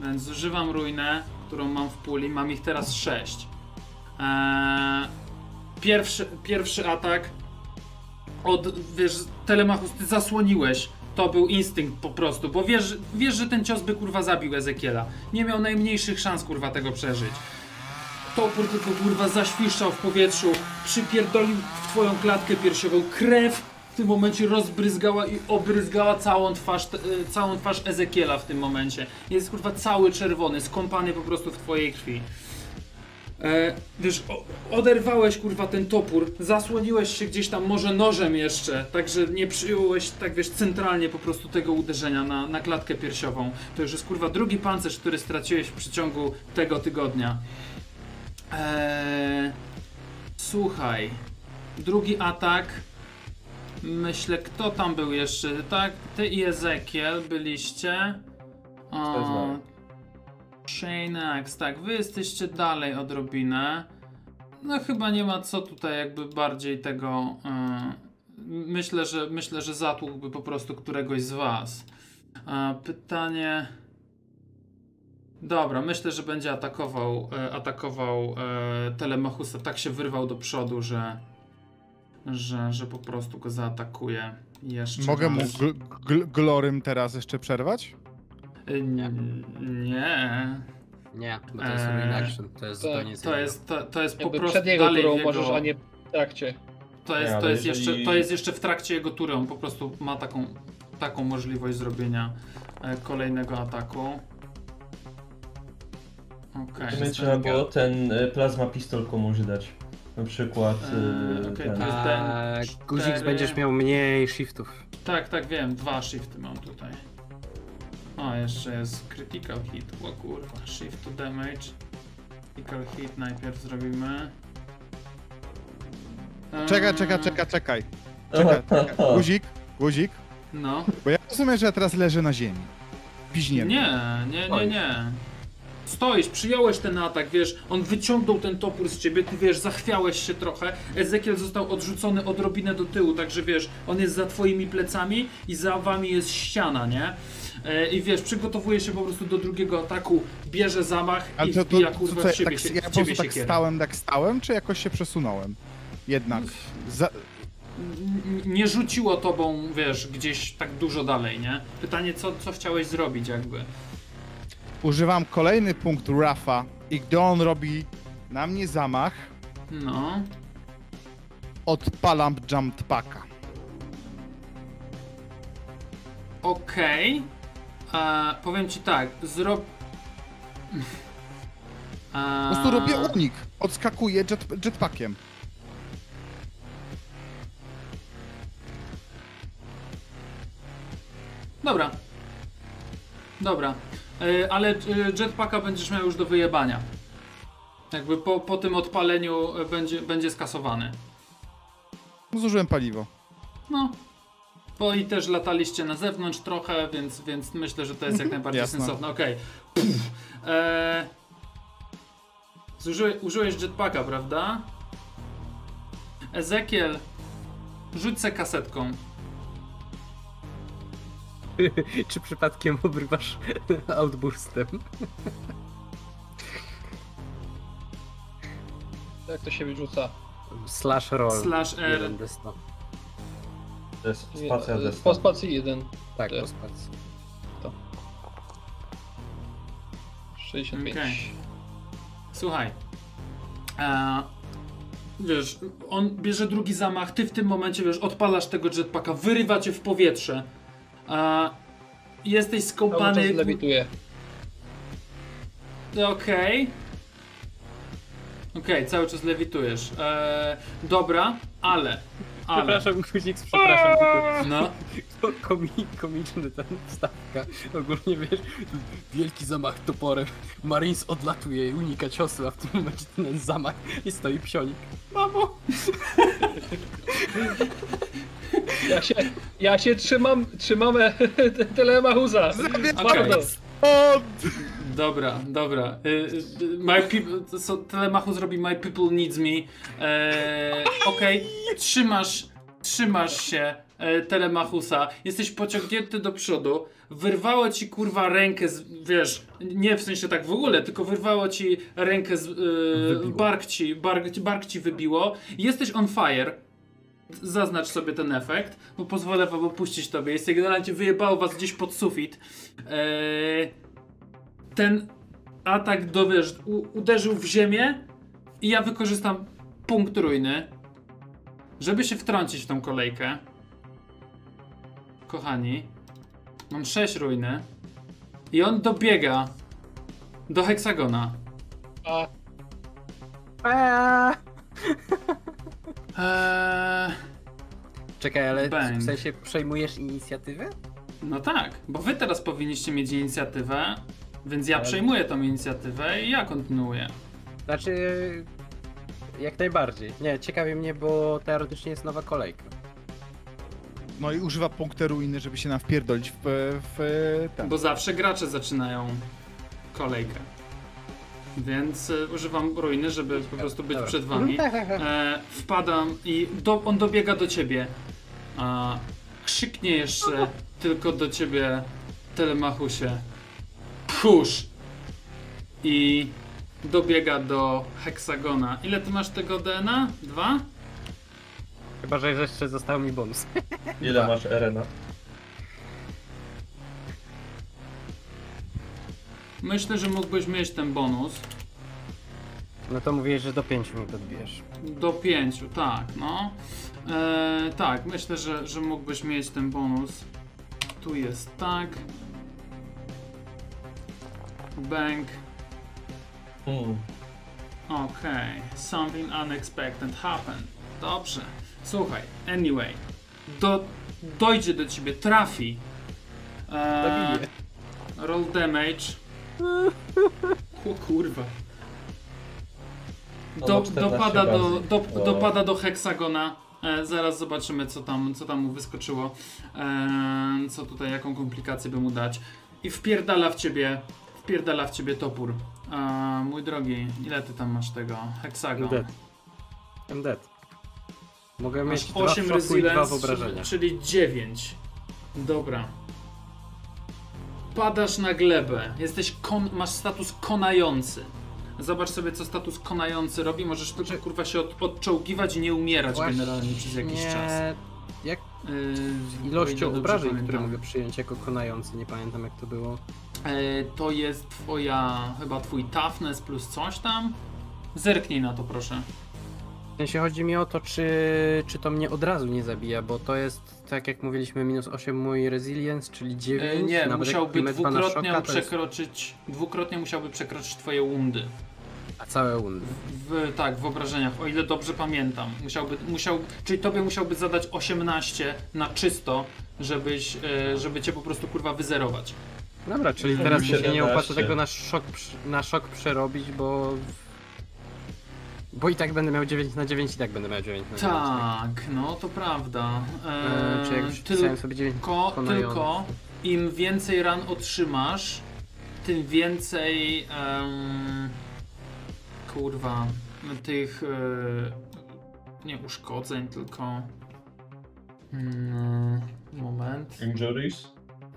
Więc zużywam ruinę, którą mam w puli, mam ich teraz 6. Eee, pierwszy, pierwszy atak od, wiesz, Telemachus, ty zasłoniłeś. To był instynkt po prostu, bo wiesz, wiesz, że ten cios by kurwa zabił Ezekiela. Nie miał najmniejszych szans kurwa tego przeżyć. Topór tylko kurwa zaświszczał w powietrzu, przypierdolił w twoją klatkę piersiową. Krew w tym momencie rozbryzgała i obryzgała całą twarz, e, całą twarz Ezekiela w tym momencie. Jest kurwa cały czerwony, skąpany po prostu w twojej krwi. E, wiesz, oderwałeś kurwa ten topór, zasłoniłeś się gdzieś tam może nożem jeszcze, także nie przyjąłeś tak wiesz centralnie po prostu tego uderzenia na, na klatkę piersiową. To już jest kurwa drugi pancerz, który straciłeś w przeciągu tego tygodnia. Eee, słuchaj, drugi atak. Myślę, kto tam był jeszcze? Tak, ty i Ezekiel byliście. O, Shanex, tak, wy jesteście dalej odrobinę. No chyba nie ma co tutaj jakby bardziej tego. e, myślę, że myślę, że zatłukłby po prostu któregoś z was. E, pytanie. Dobra, myślę, że będzie atakował, e, atakował e, Telemachusa. Tak się wyrwał do przodu, że, że, że po prostu go zaatakuje jeszcze. Mogę mu raz. gl gl glorym teraz jeszcze przerwać? E, n- nie. Nie, bo to jest Eee, action, to jest tak, zupełnie To jest, to, to jest po Jakby prostu przed jego dalej turą w jego... możesz, a nie w trakcie. To jest, Nie, to, jest jeżeli- jeszcze, to jest jeszcze w trakcie jego tury. On po prostu ma taką, taką możliwość zrobienia e, kolejnego ataku. Okej. Okay. trzeba było ten e, plazma pistol komuś dać. Na przykład Eee, e, okej, ten. to jest- A, ten guzik będziesz miał mniej shiftów. Tak, tak, wiem. Dwa shifty mam tutaj. O, jeszcze jest critical hit. O kurwa, shift to damage. Critical hit najpierw zrobimy. Eee, Czekaj, czekaj, czekaj, czekaj. Czekaj, [laughs] czekaj. Guzik, guzik. No. Bo ja rozumiem, że ja teraz leżę na ziemi. Piźnie. Nie, nie, nie, nie. Stoisz, przyjąłeś ten atak, wiesz, on wyciągnął ten topór z ciebie, ty wiesz, zachwiałeś się trochę. Ezekiel został odrzucony odrobinę do tyłu, także wiesz, on jest za twoimi plecami i za wami jest ściana, nie? E, I wiesz, przygotowuje się po prostu do drugiego ataku, bierze zamach Ale i to, to, wbija to, kurwa co, w ciebie, tak, się, ja po prostu tak stałem, tak stałem, czy jakoś się przesunąłem? Jednak. Za, Nie rzuciło tobą, wiesz, gdzieś tak dużo dalej, nie? Pytanie, co, co chciałeś zrobić jakby? używam kolejny punkt Rafa i gdy on robi na mnie zamach, No. odpalam jump packa. Okej. E, Powiem ci tak, zrob... Po E, prostu robię unik. Odskakuję jet, jetpackiem. Dobra. Dobra. E, ale e, jetpacka będziesz miał już do wyjebania. Jakby po, po tym odpaleniu będzie, będzie skasowany. Zużyłem paliwo. No. Bo i też lataliście na zewnątrz trochę, więc, więc myślę, że to jest jak najbardziej jasne. sensowne. Okej. Pff. E, zużyłeś, użyłeś jetpacka, prawda? Ezekiel, rzuć se kasetką. [laughs] Czy przypadkiem obrywasz [laughs] outburstem? Jak to się wyrzuca? Slash roll. Slash R. 1d100. To jest spacja e, desktop. Po spacji jeden. Tak, po spacji. 65. Okej. Słuchaj. E, wiesz, on bierze drugi zamach, ty w tym momencie, wiesz, odpalasz tego jetpacka, wyrywa cię w powietrze. E, jesteś Cały skąpany. czas lewituje. Okej. Okej, cały czas lewitujesz. E, dobra, ale. Ale. Przepraszam, guzik, przepraszam. tylko No. Komi, komiczny ten wstawka. Ogólnie wiesz, wielki zamach toporem. Marines odlatuje i unika ciosu, a w tym momencie ten zamach i stoi psionik. Mamo! Ja się, ja się trzymam, trzymam [laughs] e, telemachuza. Okej. Bardzo. O! Dobra, dobra. Y, y, My people, so, Telemachu zrobi My people needs me. E, Okej, trzymasz, trzymasz się e, Telemachusa. Jesteś pociągnięty do przodu. wyrwało ci kurwa rękę z, wiesz, nie w sensie tak w ogóle, tylko wyrwało ci rękę z, Wybiło. bark ci, bark, bark ci wybiło. Jesteś on fire. Zaznacz sobie ten efekt, bo pozwolę wam opuścić tobie. Jest generalnie wyjebało was gdzieś pod sufit. Eee, ten atak do, wiesz, u, uderzył w ziemię i ja wykorzystam punkt ruiny, żeby się wtrącić w tą kolejkę. Kochani, mam 6 ruiny i on dobiega do heksagona. A Eee. Eee, Czekaj, ale Bang. w sensie przejmujesz inicjatywę? no tak, bo wy teraz powinniście mieć inicjatywę, więc ja przejmuję tą inicjatywę i ja kontynuuję. Znaczy, jak najbardziej. Nie, ciekawi mnie, bo teoretycznie jest nowa kolejka. No i używa punktu ruiny, żeby się nam wpierdolić w, w ten. Bo zawsze gracze zaczynają kolejkę. Więc e, używam ruiny, żeby po prostu być Dobra. przed wami. [laughs] E, wpadam i do, on dobiega do ciebie. A, krzyknie jeszcze [laughs] tylko do ciebie Telemachusie. Push! I dobiega do heksagona. Ile ty masz tego DNA? Dwa? Chyba, że jeszcze został mi bonus. [laughs] Ile masz Erena? Myślę, że mógłbyś mieć ten bonus. No to mówiłeś, że do 5 mi podbijesz. Do pięciu, tak, no. E, tak, myślę, że, że mógłbyś mieć ten bonus. Tu jest tak. Bank. Mm. Okej. Something unexpected happened. Dobrze. Słuchaj, anyway. Do, dojdzie do ciebie, trafi. E, Zabiję. roll damage. [laughs] O kurwa. No, Do, no, 14 dopada, do, do, dopada do heksagona. E, zaraz zobaczymy, co tam, co tam mu wyskoczyło. E, co tutaj, jaką komplikację by mu dać. I wpierdala w ciebie, wpierdala w ciebie topór. E, mój drogi, ile ty tam masz tego? Heksagon. Dead. I'm dead. Mogę Masz mieć 8 dwa resilience, wyobrażenia. czyli 9. Dobra. Padasz na glebę. Jesteś kon, masz status konający. Zobacz sobie, co status konający robi. Możesz tylko kurwa się od, odczołgiwać i nie umierać Właśnie generalnie przez jakiś czas. Jak Yy, o ile ilością obrażeń, które mogę przyjąć jako konający, nie pamiętam jak to było. E, to jest twoja, chyba twój toughness plus coś tam. Zerknij na to, proszę. W sensie chodzi mi o to, czy, czy to mnie od razu nie zabija, bo to jest, tak jak mówiliśmy, minus 8 mój resilience, czyli 9. E, nie, musiałby dwukrotnie szoka, to jest- przekroczyć, dwukrotnie musiałby przekroczyć twoje wundy. A całe undy. W, tak, w wyobrażeniach, o ile dobrze pamiętam. Musiałby, musiał, czyli tobie musiałby zadać 18 na czysto, żebyś, e, żeby cię po prostu kurwa wyzerować. Dobra, czyli Mhm. teraz mi się nie 17. opłaca tego na szok, przy- na szok przerobić, bo... Bo i tak będę miał 9 na 9 i tak będę miał 9 na 9. Tak, no to prawda. Eee, czy jak już wpisałem sobie 9 tylko, tylko im więcej ran otrzymasz, tym więcej em, kurwa tych e, nie uszkodzeń, tylko mm, moment. Injuries?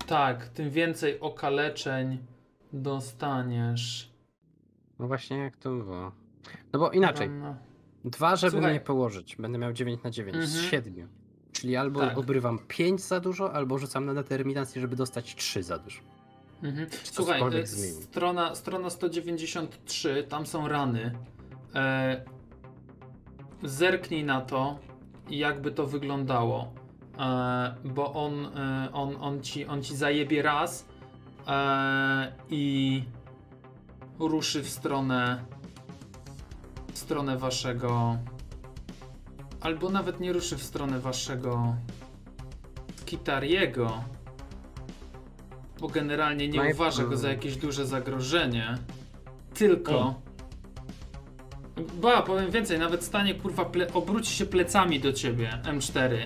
Tak, tym więcej okaleczeń dostaniesz. No właśnie jak to było. No bo inaczej, dwa żeby Słuchaj. mnie położyć, będę miał 9 na 9 z Mhm. 7. Czyli albo Tak. obrywam 5 za dużo, albo rzucam na determinację, żeby dostać 3 za dużo. Mhm. to Słuchaj, strona, strona 193, tam są rany. E, zerknij na to i jakby to wyglądało. E, bo on, e, on, on, ci, on ci zajebie raz e, i ruszy w stronę w stronę waszego albo nawet nie ruszy w stronę waszego Kitariego bo generalnie nie Naj- uważa go za jakieś duże zagrożenie. Tylko ba, powiem więcej, nawet stanie kurwa, obróci się plecami do ciebie M4,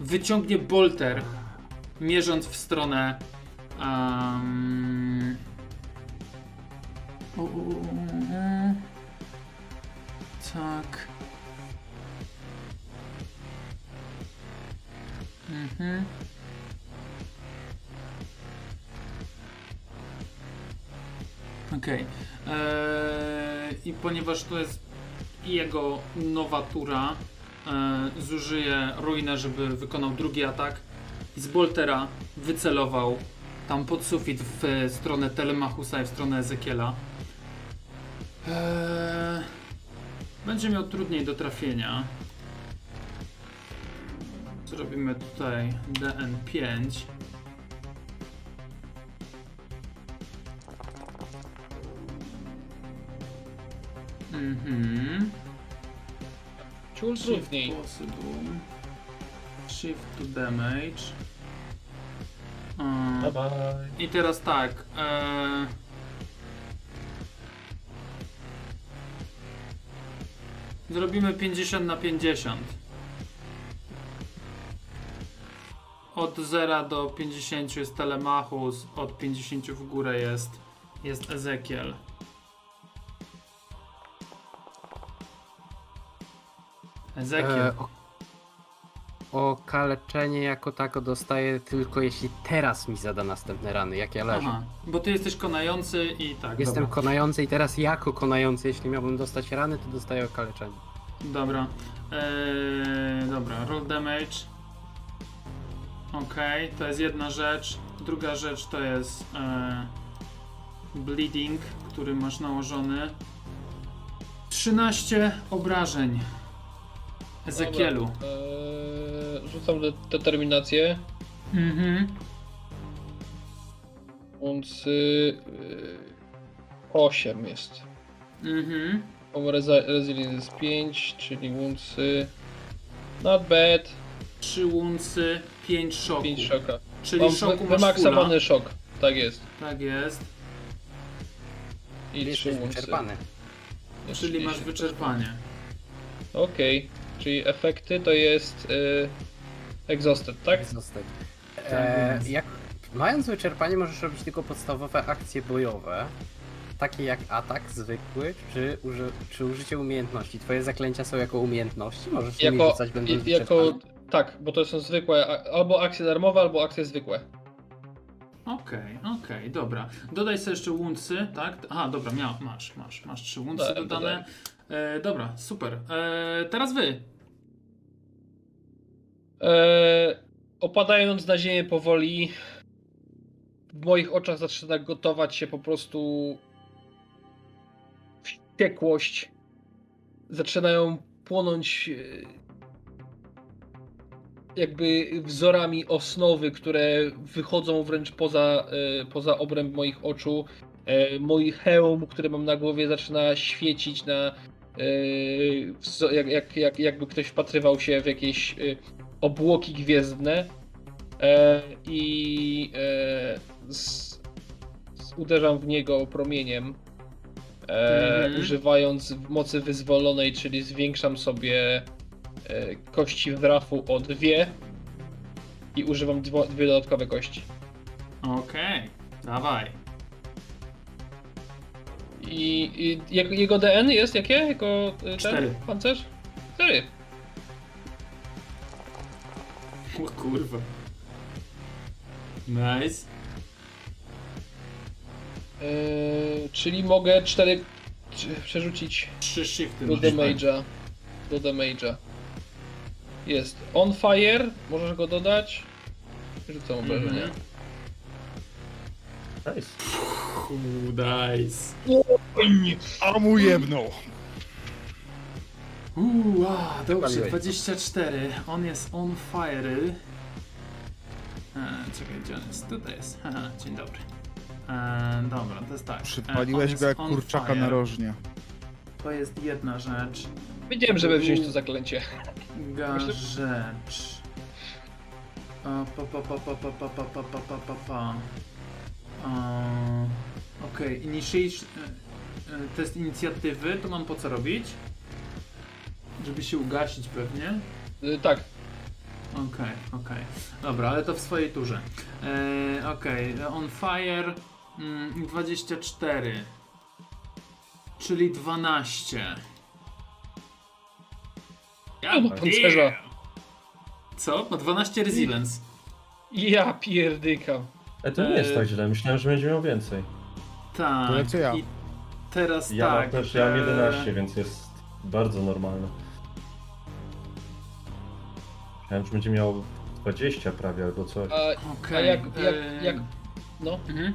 wyciągnie bolter mierząc w stronę um, tak. Mhm Okej. Eee, I ponieważ to jest jego nowa tura, eee, zużyje ruinę, żeby wykonał drugi atak. I z Boltera wycelował tam pod sufit w stronę Telemachusa i w stronę Ezekiela. Eee, będzie miał trudniej do trafienia. Zrobimy tutaj DN5. Mhm. Ciul trudniej. possible. Shift to damage. Eee, Bye bye. I teraz tak. E... Zrobimy 50 na 50. Od 0 do 50 jest Telemachus, od 50 w górę jest, jest Ezekiel. Ezekiel. E, o, okaleczenie jako tako dostaję tylko jeśli teraz mi zada następne rany, jak ja leżę. Aha, bo ty jesteś konający i tak. Jestem dobra. konający i teraz jako konający, jeśli miałbym dostać rany, to dostaję okaleczenie. Dobra. Eee, dobra, roll damage. Okej, to jest jedna rzecz. Druga rzecz to jest e, bleeding, który masz nałożony. 13 obrażeń. Ezekielu. Dobra, eee, rzucam de determinację. Mhm. Więc y, 8 jest. Mhm. Resilience jest 5, czyli łący. Not bad. 3 łuncy, 5 szoku. 5 szoka. Czyli Mam szoku masz szok. Tak jest. Tak jest. I 3 Jesteś łący. wyczerpany. Jest Czyli masz 30. wyczerpanie. Okej. Czyli efekty to jest y, exhausted, tak? Zostać. Tak E, jak, mając wyczerpanie możesz robić tylko podstawowe akcje bojowe, takie jak atak zwykły, czy, uży, czy użycie umiejętności. Twoje zaklęcia są jako umiejętności, możesz nimi Jako, rzucać będąc jako wyczerpany. tak, bo to są zwykłe, albo akcje darmowe, albo akcje zwykłe. Okej, okej, dobra. Dodaj sobie jeszcze łuncy, tak? Aha, dobra, miał, masz, masz, masz trzy łuncy Tak, dodane. E, dobra, super. E, teraz wy. Eee, opadając na ziemię powoli, w moich oczach zaczyna gotować się po prostu wściekłość. Zaczynają płonąć e, jakby wzorami osnowy, które wychodzą wręcz poza, e, poza obręb moich oczu. E, Mój hełm, który mam na głowie, zaczyna świecić na e, jak, jak, jak, jakby ktoś wpatrywał się w jakieś e, obłoki gwiezdne e, i e, z, z, uderzam w niego promieniem, Mhm. używając mocy wyzwolonej, czyli zwiększam sobie kości wrafu o dwie i używam dwie dodatkowe kości. Okej, dawaj. I, i jego, jego DN jest jakie? Jako e, ten Cztery. pancerz? Cztery. O kurwa. Nice. E, czyli mogę cztery przerzucić Trzy shifty Do damage'a. Do damage'a. Jest on fire, możesz go dodać. Rzucam obrażenia. Mhm. Nice. Uuu, nice. A mu jebnął. Uuu, a, dobrze, Wypaliłeś. 24. On jest on fire. E, czekaj, gdzie on jest? Tutaj jest. Haha, dzień dobry. E, dobra, to jest tak. E, Przypaliłeś go jak kurczaka fire. narożnie. To jest jedna rzecz. Wiedziałem, żeby wziąć to zaklęcie. Druga rzecz. A, Pa, pa, pa, pa, pa, pa, pa, pa, pa, pa, pa, pa. A, Okej, initiation... e, e, Test inicjatywy, to mam po co robić? Żeby się ugasić pewnie. Y, tak, Okej, okej. Dobra, ale to w swojej turze. E, okej, on fire mm, 24. Czyli 12. Ja No, pancerza. Co? Ma 12 resilience. ja pierdykam. E, to nie jest tak źle, myślałem, że będzie miał więcej. Tak. To lecę ja. I teraz Ja tak. też, ja mam e, 11, więc jest bardzo normalne. Myślałem, że będzie miał 20 prawie albo coś. A, a Okej. jak, jak, e, jak, no, Mhm.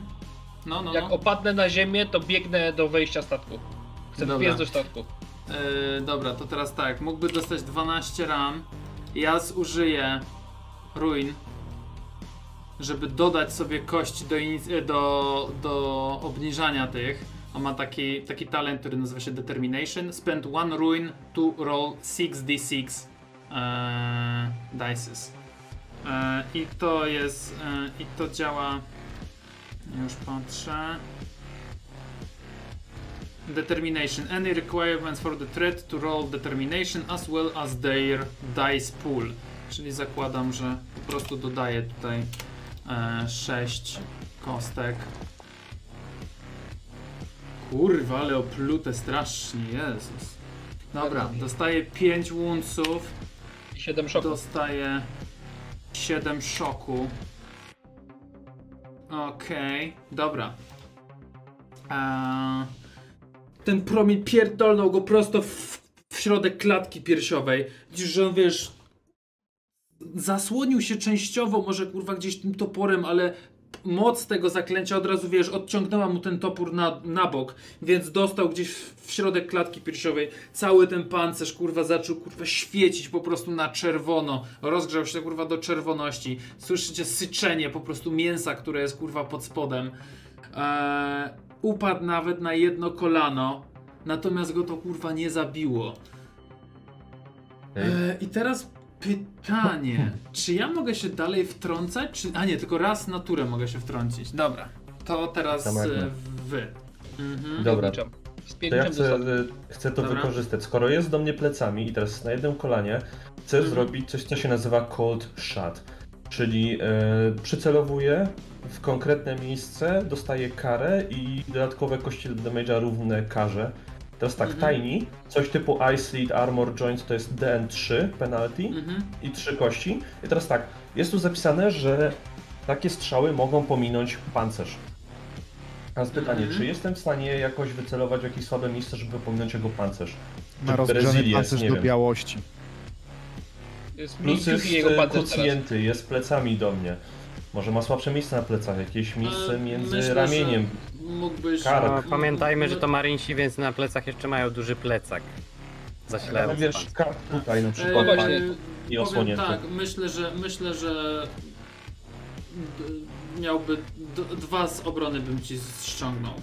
No, no, jak no. opadnę na ziemię, to biegnę do wejścia statku. Chcę Dobra. wbiec do statku. E, dobra, to teraz tak. Mógłby dostać 12 ran. Ja zużyję ruin, żeby dodać sobie kości do, e, do, do obniżania tych. On ma taki, taki talent, który nazywa się Determination. Spend one ruin to roll 6d6 e, dices. E, I to jest. E, I to działa. Już patrzę. Determination. Any requirements for the threat to roll determination as well as their dice pool. Czyli zakładam, że po prostu dodaję tutaj e, 6 kostek. Kurwa, ale oplute strasznie, Jezus. Dobra, dostaję 5 woundsów, 7 szoków. dostaję 7 szoku. Okej, dobra. Eee, ten promień pierdolnął go prosto w, w środek klatki piersiowej. Widzisz, że on wiesz. Zasłonił się częściowo, może kurwa gdzieś tym toporem, ale moc tego zaklęcia od razu wiesz, odciągnęła mu ten topór na, na bok, więc dostał gdzieś w, środek klatki piersiowej. Cały ten pancerz kurwa zaczął kurwa świecić po prostu na czerwono. Rozgrzał się kurwa do czerwoności. Słyszycie syczenie po prostu mięsa, które jest kurwa pod spodem. Eee, upadł nawet na jedno kolano, natomiast go to kurwa nie zabiło. Eee, I teraz pytanie, czy ja mogę się dalej wtrącać, czy... A nie, tylko raz na turę mogę się wtrącić. Dobra, to teraz Tam jak e, wy. Mhm. Dobra, to ja do chcę, y, chcę to Dobra. wykorzystać. Skoro jest do mnie plecami i teraz na jednym kolanie chcę Mhm. zrobić coś, co się nazywa cold shot. Czyli y, przycelowuję w konkretne miejsce, dostaję karę i dodatkowe kości damage'a równe karze. Teraz tak, Mhm. Tiny, coś typu Ice Lead Armor Joint to jest DN3 penalty Mhm. i trzy kości. I teraz tak, jest tu zapisane, że takie strzały mogą pominąć pancerz. A teraz pytanie, Mhm. czy jestem w stanie jakoś wycelować w jakieś słabe miejsce, żeby pominąć jego pancerz? Ma rozgrzany pancerz nie do wiem. białości. Jest Plus jest e, kucnięty, jest plecami do mnie. Może ma słabsze miejsce na plecach, jakieś miejsce E, między myślę, ramieniem. Mógłbyś... No, pamiętajmy, że to marynsi, więc na plecach jeszcze mają duży plecak. Ale Zasilający wiesz, kark tutaj na E, przykład właśnie. fajnie. powiem i osłonięty. tak, myślę, że myślę, że miałby d- dwa z obrony bym ci ściągnął.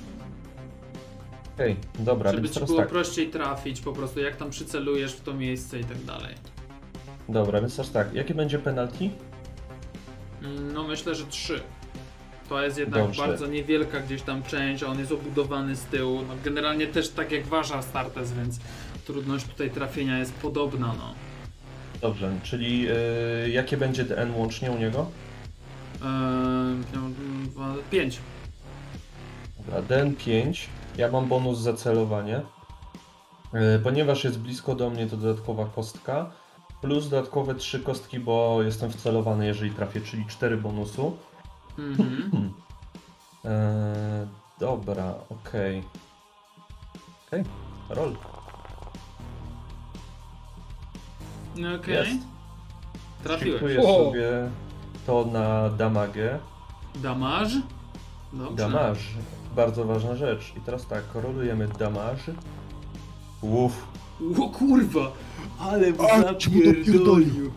Okej, dobra, żeby ci było tak. prościej trafić, po prostu jak tam przycelujesz w to miejsce i tak dalej. Dobra, więc teraz tak, jakie będzie penalty? No myślę, że trzy. To jest jednak Dobrze. bardzo niewielka gdzieś tam część, a on jest obudowany z tyłu. No, generalnie też tak jak wasza Startes, więc trudność tutaj trafienia jest podobna, no. Dobrze, czyli y, jakie będzie DN łącznie u niego? Eee, miał dwa- pięć. Dobra, DN 5. Ja mam bonus za celowanie. Y, Ponieważ jest blisko do mnie, to dodatkowa kostka. Plus dodatkowe 3 kostki, bo jestem wcelowany, jeżeli trafię, czyli 4 bonusu. Mhm. Eee, dobra, okej. Okej, roll. Okej. Jest. Trafiłeś. Wow. sobie to na damagę. Damaż? Dobrze. Damage. Bardzo ważna rzecz. I teraz tak, rolujemy damage. Uff. O kurwa! Ale mu zapierdolił.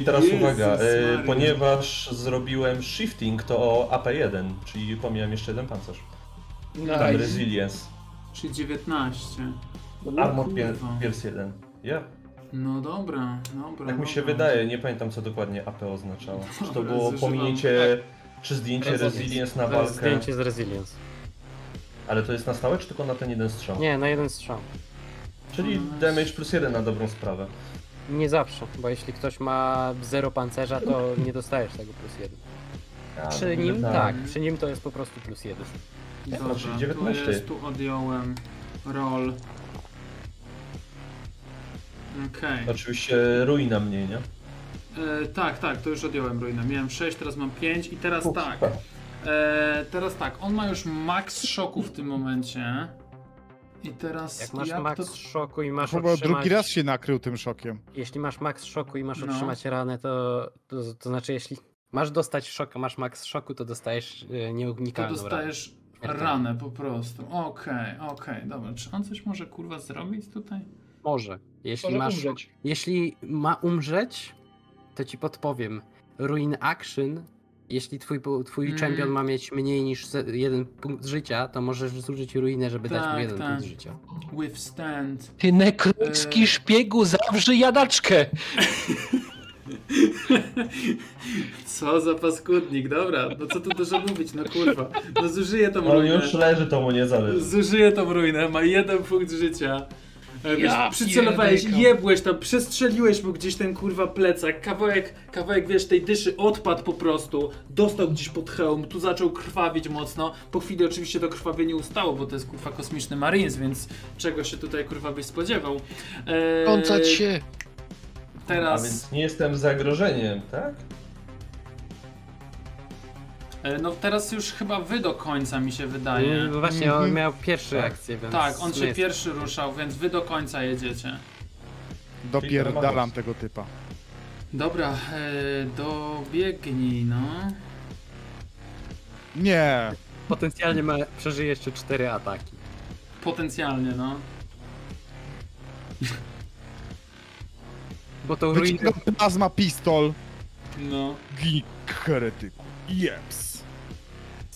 I teraz Jezus uwaga, e, Maria. ponieważ zrobiłem shifting, to AP1, czyli pomijam jeszcze jeden pancerz. Tam Nice. resilience. Czyli 19. Armor pier, kurwa. pierce 1. Ja. No dobra, dobra. Tak mi się dobra. wydaje, nie pamiętam co dokładnie AP oznaczało. Czy to Dobra, było zużywam- pominięcie, czy zdjęcie Resilience. resilience na walkę, zdjęcie z Resilience. ale to jest na stałe, czy tylko na ten jeden strzał? Nie, na jeden strzał. Czyli damage plus jeden na dobrą sprawę. Nie zawsze, bo jeśli ktoś ma zero pancerza, to nie dostajesz tego plus jeden. A, Przy nim tak. tak, przy nim to jest po prostu plus jeden. Dobra, czyli tu 19. jest, tu odjąłem roll. Okej. Oczywiście ruina mnie, nie? E, Tak, tak, to już odjąłem ruinę. Miałem 6, teraz mam 5 i teraz Uf, tak. E, teraz tak, on ma już max szoku w tym momencie. I teraz Jak masz jak max to... szoku i masz Chyba otrzymać... drugi raz się nakrył tym szokiem. Jeśli masz max szoku i masz No. otrzymać ranę, to, to, to znaczy jeśli masz dostać szoka, masz max szoku, to dostajesz e, To ranę. dostajesz Śmiertelną. ranę po prostu. Okej, okej, dobra. Czy on coś może kurwa zrobić tutaj? Może. Jeśli Może masz... umrzeć. Jeśli ma umrzeć, to ci podpowiem. Ruin action. Jeśli twój, twój Mm. champion ma mieć mniej niż jeden punkt życia, to możesz zużyć ruinę, żeby dać mu Tak, jeden tak. punkt życia. Withstand. Ty nekrocki Eee. szpiegu, zawrze jadaczkę! [laughs] Co za paskudnik, dobra. No co tu dużo mówić, no kurwa. No zużyję tą On ruinę. już leży, to mu nie zależy. Zużyję tą ruinę, ma jeden punkt życia. E, Wiesz, Ja przycelowałeś, jebłeś tam, przestrzeliłeś mu gdzieś ten kurwa plecak, kawałek, kawałek wiesz, tej dyszy odpadł po prostu, dostał gdzieś pod hełm, tu zaczął krwawić mocno, po chwili oczywiście to krwawienie ustało, bo to jest kurwa kosmiczny Marines, więc czego się tutaj kurwa byś spodziewał. E, Kącać się! A Teraz, więc nie jestem zagrożeniem, tak? E, no teraz już chyba wy do końca mi się wydaje. Mm, Właśnie, on Mhm. miał pierwszy Tak. akcję, więc... Tak, on się pierwszy ruszał, więc wy do końca jedziecie. Dopierdalam tego typa. Dobra, e, dobiegnij, no. Nie! Potencjalnie ma, przeżyje jeszcze cztery ataki. Potencjalnie, no. Bo ruinę... Wyciągam plazma pistol. No. Gin heretyku. Jeps.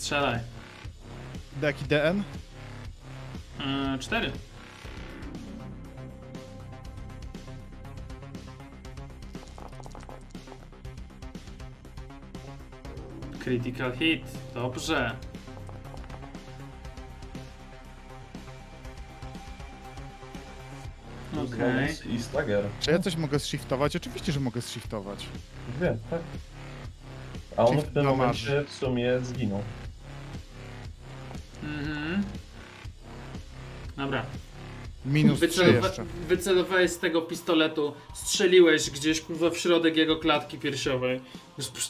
Strzelaj. Jaki DN? E, cztery. Critical hit. Dobrze. Okej. Bonus I stagger. Czy ja coś mogę zshiftować? Oczywiście, że mogę zshiftować. Wiem, tak. A on Shift w tym momencie w sumie zginął. Minus 3 Wycelowa- wycelowałeś z tego pistoletu, strzeliłeś gdzieś kurwa w środek jego klatki piersiowej.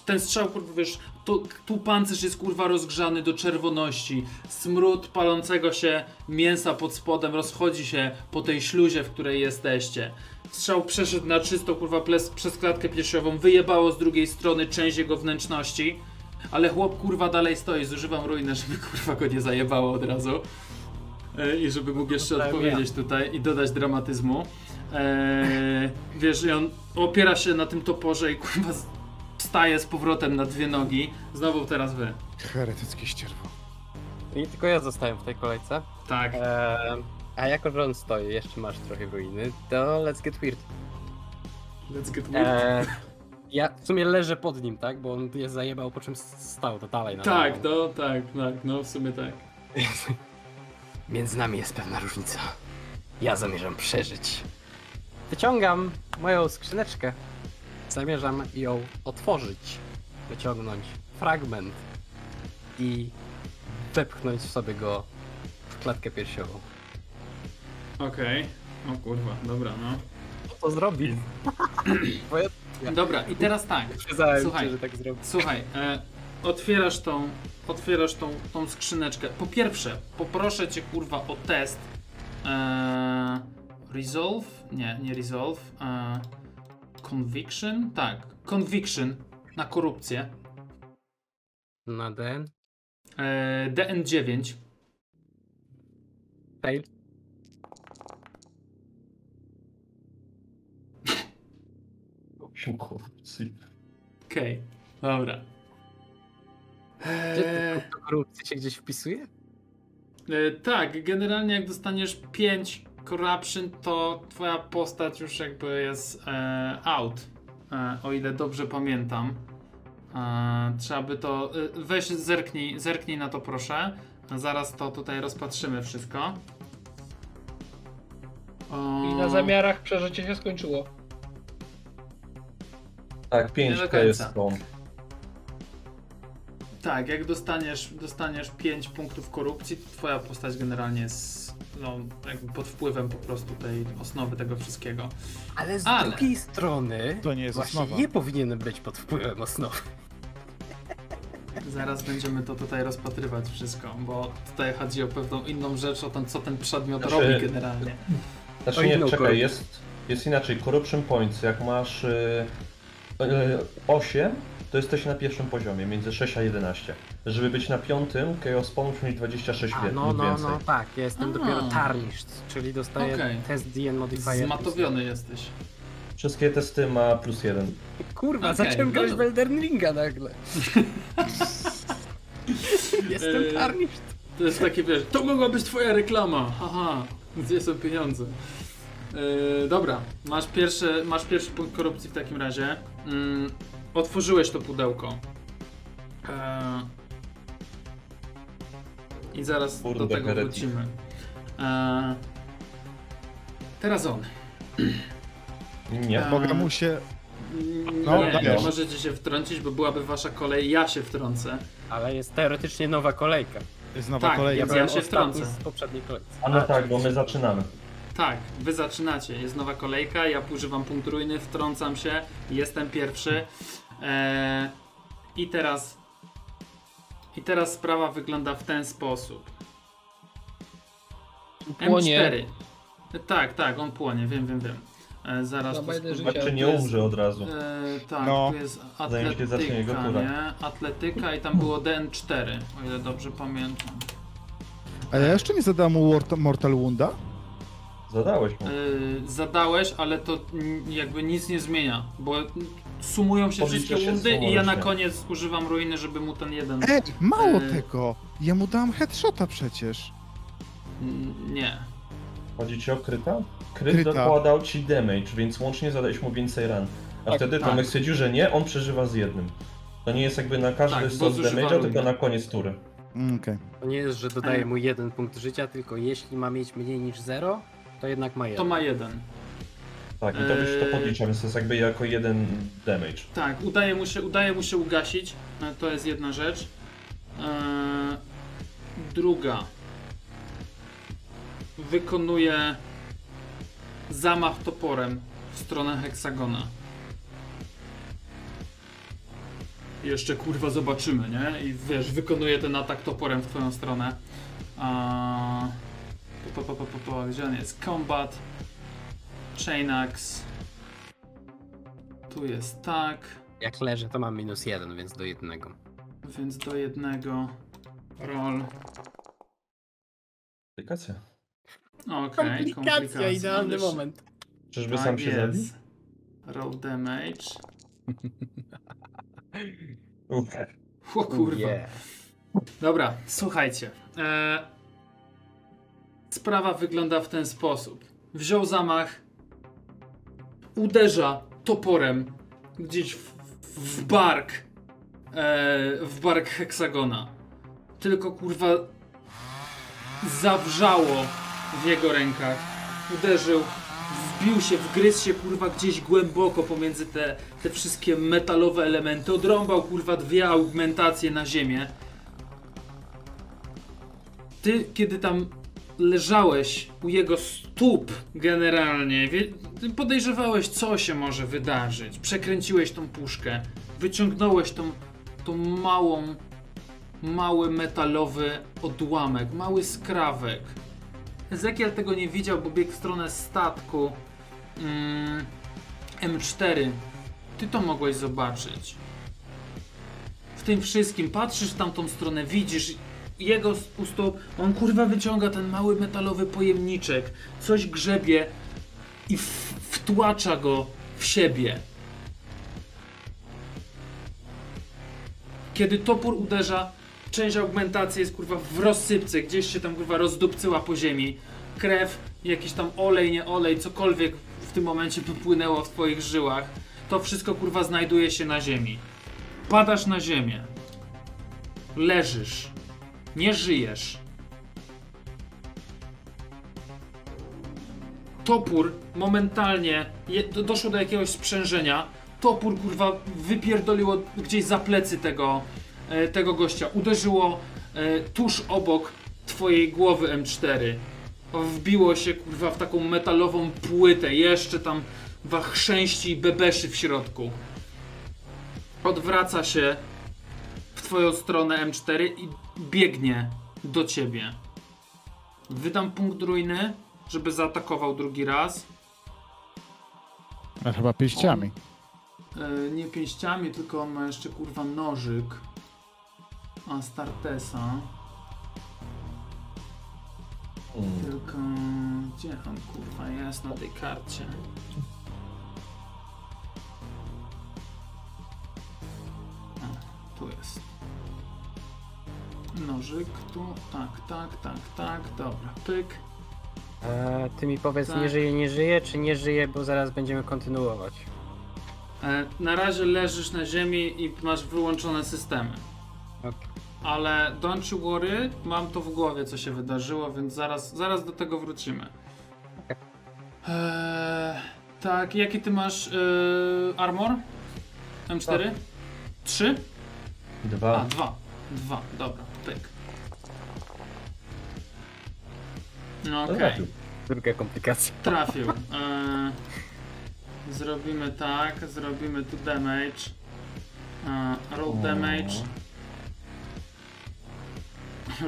Ten strzał, kurwa, wiesz, tu, tu pancerz jest kurwa rozgrzany do czerwoności. Smród palącego się mięsa pod spodem rozchodzi się po tej śluzie, w której jesteście. Strzał przeszedł na czysto kurwa ples, przez klatkę piersiową, wyjebało z drugiej strony część jego wnętrzności. Ale chłop kurwa dalej stoi, zużywam ruinę, żeby kurwa go nie zajebało od razu. E, I żeby mógł jeszcze Dostałem odpowiedzieć tutaj i dodać dramatyzmu. Eee, wiesz, i on opiera się na tym toporze i kurwa wstaje z powrotem na dwie nogi. Znowu teraz wy. Heretyckie ścierwo. I tylko ja zostałem w tej kolejce. Tak. Eee, a jako, że on stoi, jeszcze masz trochę ruiny, to let's get weird. Let's get weird. Eee, ja w sumie leżę pod nim, tak? Bo on je zajebał, po czym stał to dalej. na tak, no, tak, tak, no w sumie tak. [laughs] Między nami jest pewna różnica. Ja zamierzam przeżyć. Wyciągam moją skrzyneczkę. Zamierzam ją otworzyć. Wyciągnąć fragment i wepchnąć sobie go w klatkę piersiową. Okej. O kurwa, dobra, no. Co to zrobi? [clears throat] Bo ja Dobra, i teraz tak. Słuchaj. że tak zrobi. Słuchaj, e, otwierasz tą, otwierasz tą, tą skrzyneczkę. Po pierwsze, poproszę cię kurwa o test. E, resolve? Nie, nie resolve. E, conviction? Tak, conviction na korupcję. Na den. E, DN9. Fail. [laughs] Okej, dobra. Gdzie E, to korupcja się gdzieś wpisuje? e, tak, generalnie jak dostaniesz 5 corruption, to twoja postać już jakby jest e, out. E, o ile dobrze pamiętam. E, trzeba by to. E, weź zerknij, zerknij na to proszę. Zaraz to tutaj rozpatrzymy wszystko. O, I na zamiarach przeżycie się skończyło. Tak, Nie do 5K końca. jest tą. Tak, jak dostaniesz, dostaniesz 5 punktów korupcji, to twoja postać generalnie jest no, jakby pod wpływem po prostu tej osnowy tego wszystkiego. Ale z Ale- drugiej strony To nie jest właśnie osnowa. nie powinienem być pod wpływem osnowy. Zaraz będziemy to tutaj rozpatrywać wszystko, bo tutaj chodzi o pewną inną rzecz, o tym, co ten przedmiot Znaczy- robi generalnie. Znaczy nie, czekaj, jest, jest inaczej. Corruption points, jak masz y, y, 8, to jesteś na pierwszym poziomie, między 6 a 11. Żeby być na piątym, Chaos Spawn musisz mieć 26 A, wie- no, lub no, więcej. no, tak, ja jestem A. dopiero tarnished, czyli dostaję Okej. test DN modifier. Zmatowiony jesteś. Wszystkie testy ma plus jeden. Kurwa, Okej, zacząłem no grać w Elden Ringa nagle. [laughs] jestem Yy, tarnished. To jest takie, wiesz, to mogła być twoja reklama, haha, gdzie są pieniądze? Yy, dobra, masz pierwszy, masz pierwszy punkt korupcji w takim razie. Mm, otworzyłeś to pudełko. Eee, I zaraz Kurde, do tego heretyk. wrócimy. Eee, teraz on. Nie. A. Mogę mu się... Mm, No, nie, dajesz. nie możecie się wtrącić, bo byłaby wasza kolej, ja się wtrącę. Ale jest teoretycznie nowa kolejka. Jest nowa Tak, kolejka. Więc ja byłem się ostatni wtrącę. z poprzedniej kolejki. A no tak, bo my zaczynamy. Tak, wy zaczynacie. Jest nowa kolejka, ja używam punkt ruiny, wtrącam się, jestem pierwszy. Eee, I teraz. I teraz sprawa wygląda w ten sposób. Płonie. M4. Tak, tak, on płonie, wiem, wiem, wiem. E, zaraz Na to spróbuję. życia. Znaczy nie umrze od razu. E, tak, No. tu jest jego atletyka, tura. nie? Atletyka i tam było DN4, o ile dobrze pamiętam. A ja jeszcze nie zadałem mu Mortal Wounda? Zadałeś mu. Yy, zadałeś, ale to jakby nic nie zmienia, bo sumują się Podlicza wszystkie się rundy i ja na koniec używam ruiny, żeby mu ten jeden... Ej, mało E. tego! Ja mu dałem headshota przecież. Mm, Nie. Chodzi ci o kryta? Kryt Kryta. dokładał ci damage, więc łącznie zadałeś mu więcej ran. A Tak, wtedy tak. Tomek stwierdził, że nie, on przeżywa z jednym. To nie jest jakby na każdy Tak, bo stos zużywa damage'a, tylko na koniec tury. Mm, Okej. To nie jest, że dodaję mu jeden punkt życia, tylko jeśli ma mieć mniej niż 0, to jednak ma To jeden. ma jeden. Tak, i to byś to Eee. podlicza, więc to jest jakby jako jeden damage. Tak, udaje mu się, udaje mu się ugasić, e, to jest jedna rzecz. Eee, druga. Wykonuje zamach toporem w stronę heksagona. Jeszcze kurwa zobaczymy, nie? I wiesz, wykonuje ten atak toporem w twoją stronę. A... Pa, pa, pa, pa, pa, gdzie on jest? Combat. Chain Axe. Tu jest tak. Jak leżę, to mam minus jeden, więc do jednego. Więc do jednego roll. Aplikacja. Okej, komplikacja. idealny Ależ- moment. Czyżby Tak sam się zabił? Roll damage. [laughs] O kurwa. Yeah. Dobra, słuchajcie. E... Sprawa wygląda w ten sposób. Wziął zamach, uderza toporem gdzieś w, w bark, e... w bark heksagona. Tylko kurwa zawrzało w jego rękach. Uderzył, wbił się, wgryzł się kurwa gdzieś głęboko pomiędzy te, te wszystkie metalowe elementy. Odrąbał kurwa dwie augmentacje na ziemię. Ty, kiedy tam leżałeś u jego stóp generalnie, podejrzewałeś, co się może wydarzyć. Przekręciłeś tą puszkę, wyciągnąłeś tą, tą małą, mały metalowy odłamek, mały skrawek. Ezekiel tego nie widział, bo biegł w stronę statku mm, M4. Ty to mogłeś zobaczyć. W tym wszystkim patrzysz w tamtą stronę, widzisz jego u stóp, on kurwa wyciąga ten mały metalowy pojemniczek, coś grzebie i wtłacza go w siebie. Kiedy topór uderza, część augmentacji jest kurwa w rozsypce, gdzieś się tam kurwa rozdupcyła po ziemi. Krew, jakiś tam olej, nie olej, cokolwiek w tym momencie wypłynęło w twoich żyłach. To wszystko kurwa znajduje się na ziemi. Padasz na ziemię. Leżysz. Nie żyjesz. Topór momentalnie je, do, doszło do jakiegoś sprzężenia. Topór kurwa wypierdoliło gdzieś za plecy tego, e, tego gościa. Uderzyło e, tuż obok twojej głowy M4. Wbiło się kurwa w taką metalową płytę. Jeszcze tam wachrzęści i bebeszy w środku. Odwraca się w twoją stronę M4 i biegnie do ciebie. Wydam punkt ruiny, żeby zaatakował drugi raz. A chyba pięściami. E, nie pięściami, tylko on ma jeszcze kurwa nożyk. Astartesa. Mm. Tylko gdzie on kurwa jest na tej karcie? O, tu jest. Nożyk tu, tak, tak, tak, tak, dobra, pyk. E, ty mi powiedz, Tak. nie żyje, nie żyje, czy nie żyje, bo zaraz będziemy kontynuować. E, na razie leżysz na ziemi i masz wyłączone systemy. Okej. Ale don't you worry, mam to w głowie, co się wydarzyło, więc zaraz, zaraz do tego wrócimy. Eee, tak, jaki ty masz eee, armor? M4? Trzy? A, Dwa. dwa. Dwa, dobra, No okej, Trafił. Druga komplikacja. trafił. Eee, zrobimy tak, zrobimy tu damage. Eee, roll damage.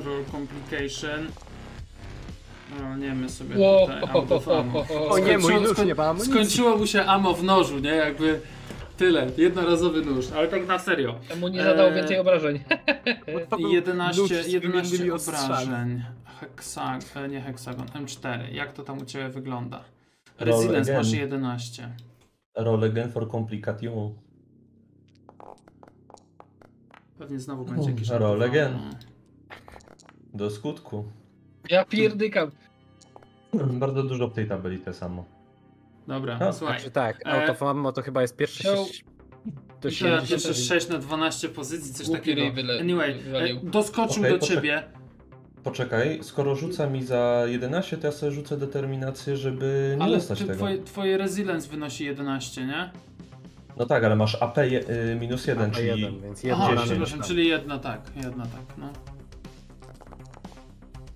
Roll complication. Rolniemy sobie Ło, tutaj ammo. O nie, mój Skończyło- nóż nie ma amunicji. Skończyło mu się ammo w nożu, nie? Jakby tyle, jednorazowy nóż, ale tak na serio. Temu nie zadało Eee, więcej obrażeń. To był 11, nóż z 11 wymiennymi ostrzami. obrażeń. Heksag, e, nie heksagon, M4. Jak to tam u Ciebie wygląda? Again. masz 11. Roll again for complication. Pewnie znowu będzie jakiś... Roll again. no. Do skutku. Ja pierdykam. Bardzo dużo w tej tabeli te samo. Dobra, No, słuchaj. Znaczy tak, E, autofammo to chyba jest pierwsze I teraz jeszcze 70. 6 na 12 pozycji, coś Głupi takiego. Anyway, e, doskoczył Okej, do ciebie. Poczekaj, skoro rzuca mi za 11, to ja sobie rzucę determinację, żeby nie Ale dostać ty, tego. twoje, twoje resilience wynosi 11, nie? No tak, ale masz AP je, y, minus 1, A czyli... jeden, więc Aha, jedna 10. przepraszam, czyli jedna tak, jedna tak, no.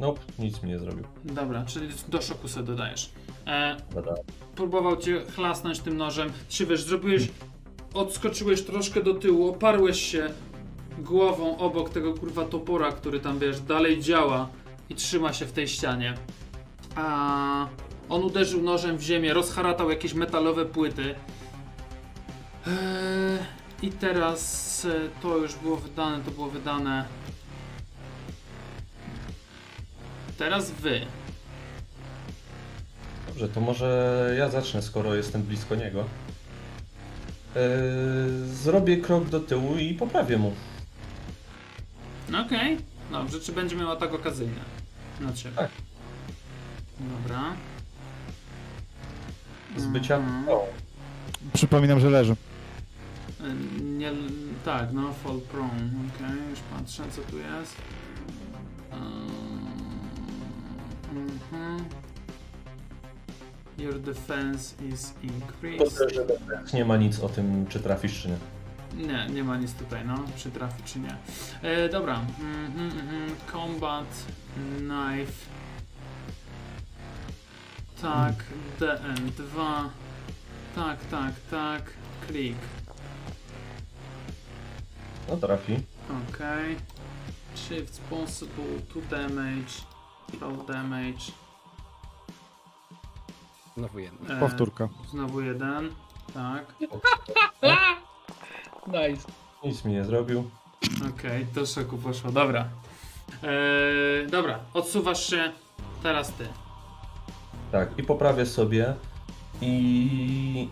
Nope, nic mi nie zrobił. Dobra, czyli do szoku sobie dodajesz. E, Dobra. próbował cię chlasnąć tym nożem. Czy wiesz, zrobiłeś, odskoczyłeś troszkę do tyłu, oparłeś się głową obok tego kurwa topora, który tam wiesz, dalej działa i trzyma się w tej ścianie. A on uderzył nożem w ziemię, rozharatał jakieś metalowe płyty. Eee, I teraz e, to już było wydane, to było wydane. Teraz wy. Dobrze, to może ja zacznę, skoro jestem blisko niego. Yy, zrobię krok do tyłu i poprawię mu. No Okej, dobrze, czy będzie miał atak okazyjny na ciebie? Tak. Dobra. Z bycia... Mhm. Przypominam, że leży. Y, Nie, tak, no, fall prone. Okej, już patrzę, co tu jest. Ym, mhm. Your defense is increased. nie ma nic o tym, czy trafisz, czy nie. Nie, nie ma nic tutaj, no, czy trafi, czy nie. E, dobra, mhm, mhm. combat, knife. Tak, DN2. Tak, tak, tak. Click. No trafi. Okej. Shift possible, 2 damage, roll damage. Znowu jedna. E, Powtórka. Znowu jeden. Tak. [laughs] Nice. Nic mi nie zrobił. Okej, do szoku poszło. Dobra. Eee, dobra, odsuwasz się. Teraz ty. Tak, i poprawię sobie i...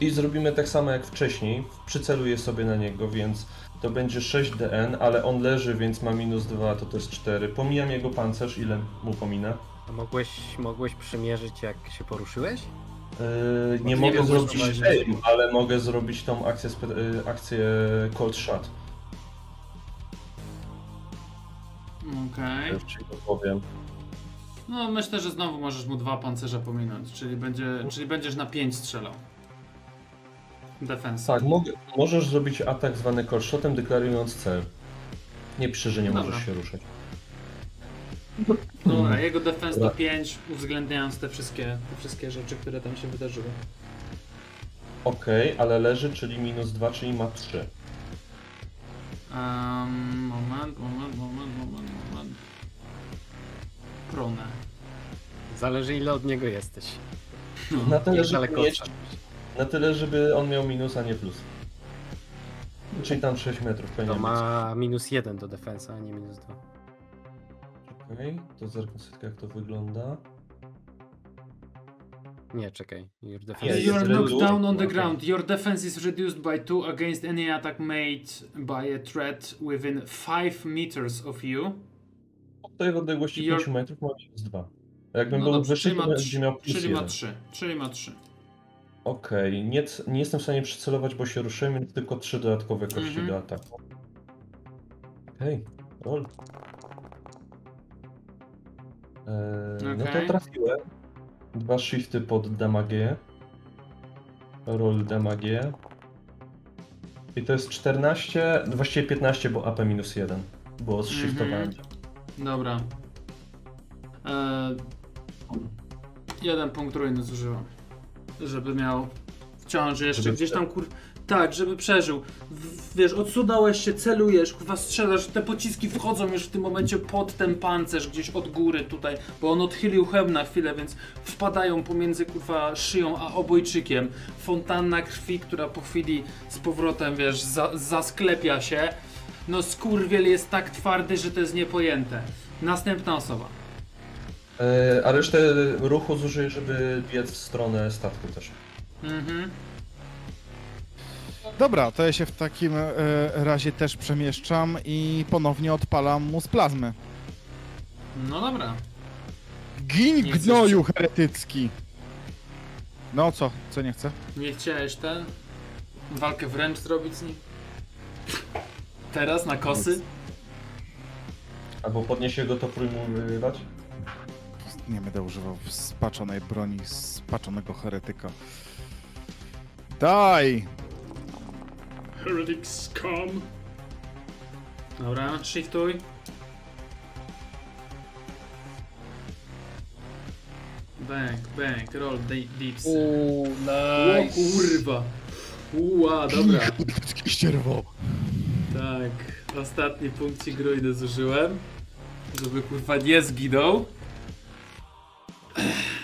I zrobimy tak samo jak wcześniej. Przyceluję sobie na niego, więc to będzie 6 DN, ale on leży, więc ma minus 2, to to jest 4. Pomijam jego pancerz, ile mu pominę. A mogłeś, mogłeś przymierzyć jak się poruszyłeś? Yy, nie nie mogę wiem, zrobić aim, ale mogę zrobić tą akcję, spe- yy, akcję cold shot. Okej. Już ci to powiem. No myślę, że znowu możesz mu dwa pancerze pominąć, czyli, będzie, czyli będziesz na 5 strzelał. Defense. Tak, mogę, możesz zrobić atak zwany cold shotem, deklarując cel. Nie pisze, że nie Dobra. możesz się ruszać. Dobra, jego defense to Dobra. 5, uwzględniając te wszystkie, te wszystkie rzeczy, które tam się wydarzyły. Okej, ale leży, czyli minus 2, czyli ma 3. Um, moment, moment, moment, moment, moment. Pronę. Zależy ile od niego jesteś. Na tyle, [laughs] Jak żeby daleko mieć, na tyle, żeby on miał minus, a nie plus. Czyli tam 6 metrów To powinien ma minus jeden do defensa, a nie minus dwa. Okej, to zerknę sobie jak to wygląda. Nie, czekaj. Your defense you jest are reduced. knocked down on the Okay. ground. Your defense is reduced by 2 against any attack made by a threat within 5 meters of you. Od tej odległości Your- 5 metrów ma minus 2. Jakbym No był dobrze, wyższy, czyli to ma będzie miał plus Czyli ma 1. 3. Czyli ma 3. Okej, nie, nie jestem w stanie przycelować, bo się ruszyłem, więc tylko 3 dodatkowe kości Mhm. do ataku. Okej, roll. Eee, No to trafiłem. Dwa shifty pod damage. Roll damage. I to jest 14, właściwie 15, bo AP minus 1. Bo zshiftowałem. Mhm. Dobra. Eee, jeden punkt ruiny zużyłam. Żeby miał wciąż jeszcze Żeby gdzieś tam kur... Tak, żeby przeżył. W, wiesz, odsunąłeś się, celujesz, kurwa strzelasz, te pociski wchodzą już w tym momencie pod ten pancerz, gdzieś od góry tutaj, bo on odchylił hełm na chwilę, więc wpadają pomiędzy kurwa szyją a obojczykiem. Fontanna krwi, która po chwili z powrotem, wiesz, za, zasklepia się. No skurwiel jest tak twardy, że to jest niepojęte. Następna osoba. Eee, a resztę ruchu zużyję, żeby biec w stronę statku też. Mhm. Dobra, to ja się w takim e, razie też przemieszczam i ponownie odpalam mu z plazmy. No dobra. Gin Nie gnoju heretycki! No co? Co nie chcę? Nie chciałeś ten walkę wręcz zrobić z nim? Teraz na kosy? Albo podniesie go to wyrywać. Nie będę używał spaczonej broni spaczonego heretyka. Daj! Heretic scum. Dobra, shiftuj. Bang, bang, roll de- deeps. Uuu, O nice. kurwa. Uła, dobra. [laughs] Ścierwo! Tak, ostatni punkcik ruiny zużyłem. Żeby kurwa nie zginął.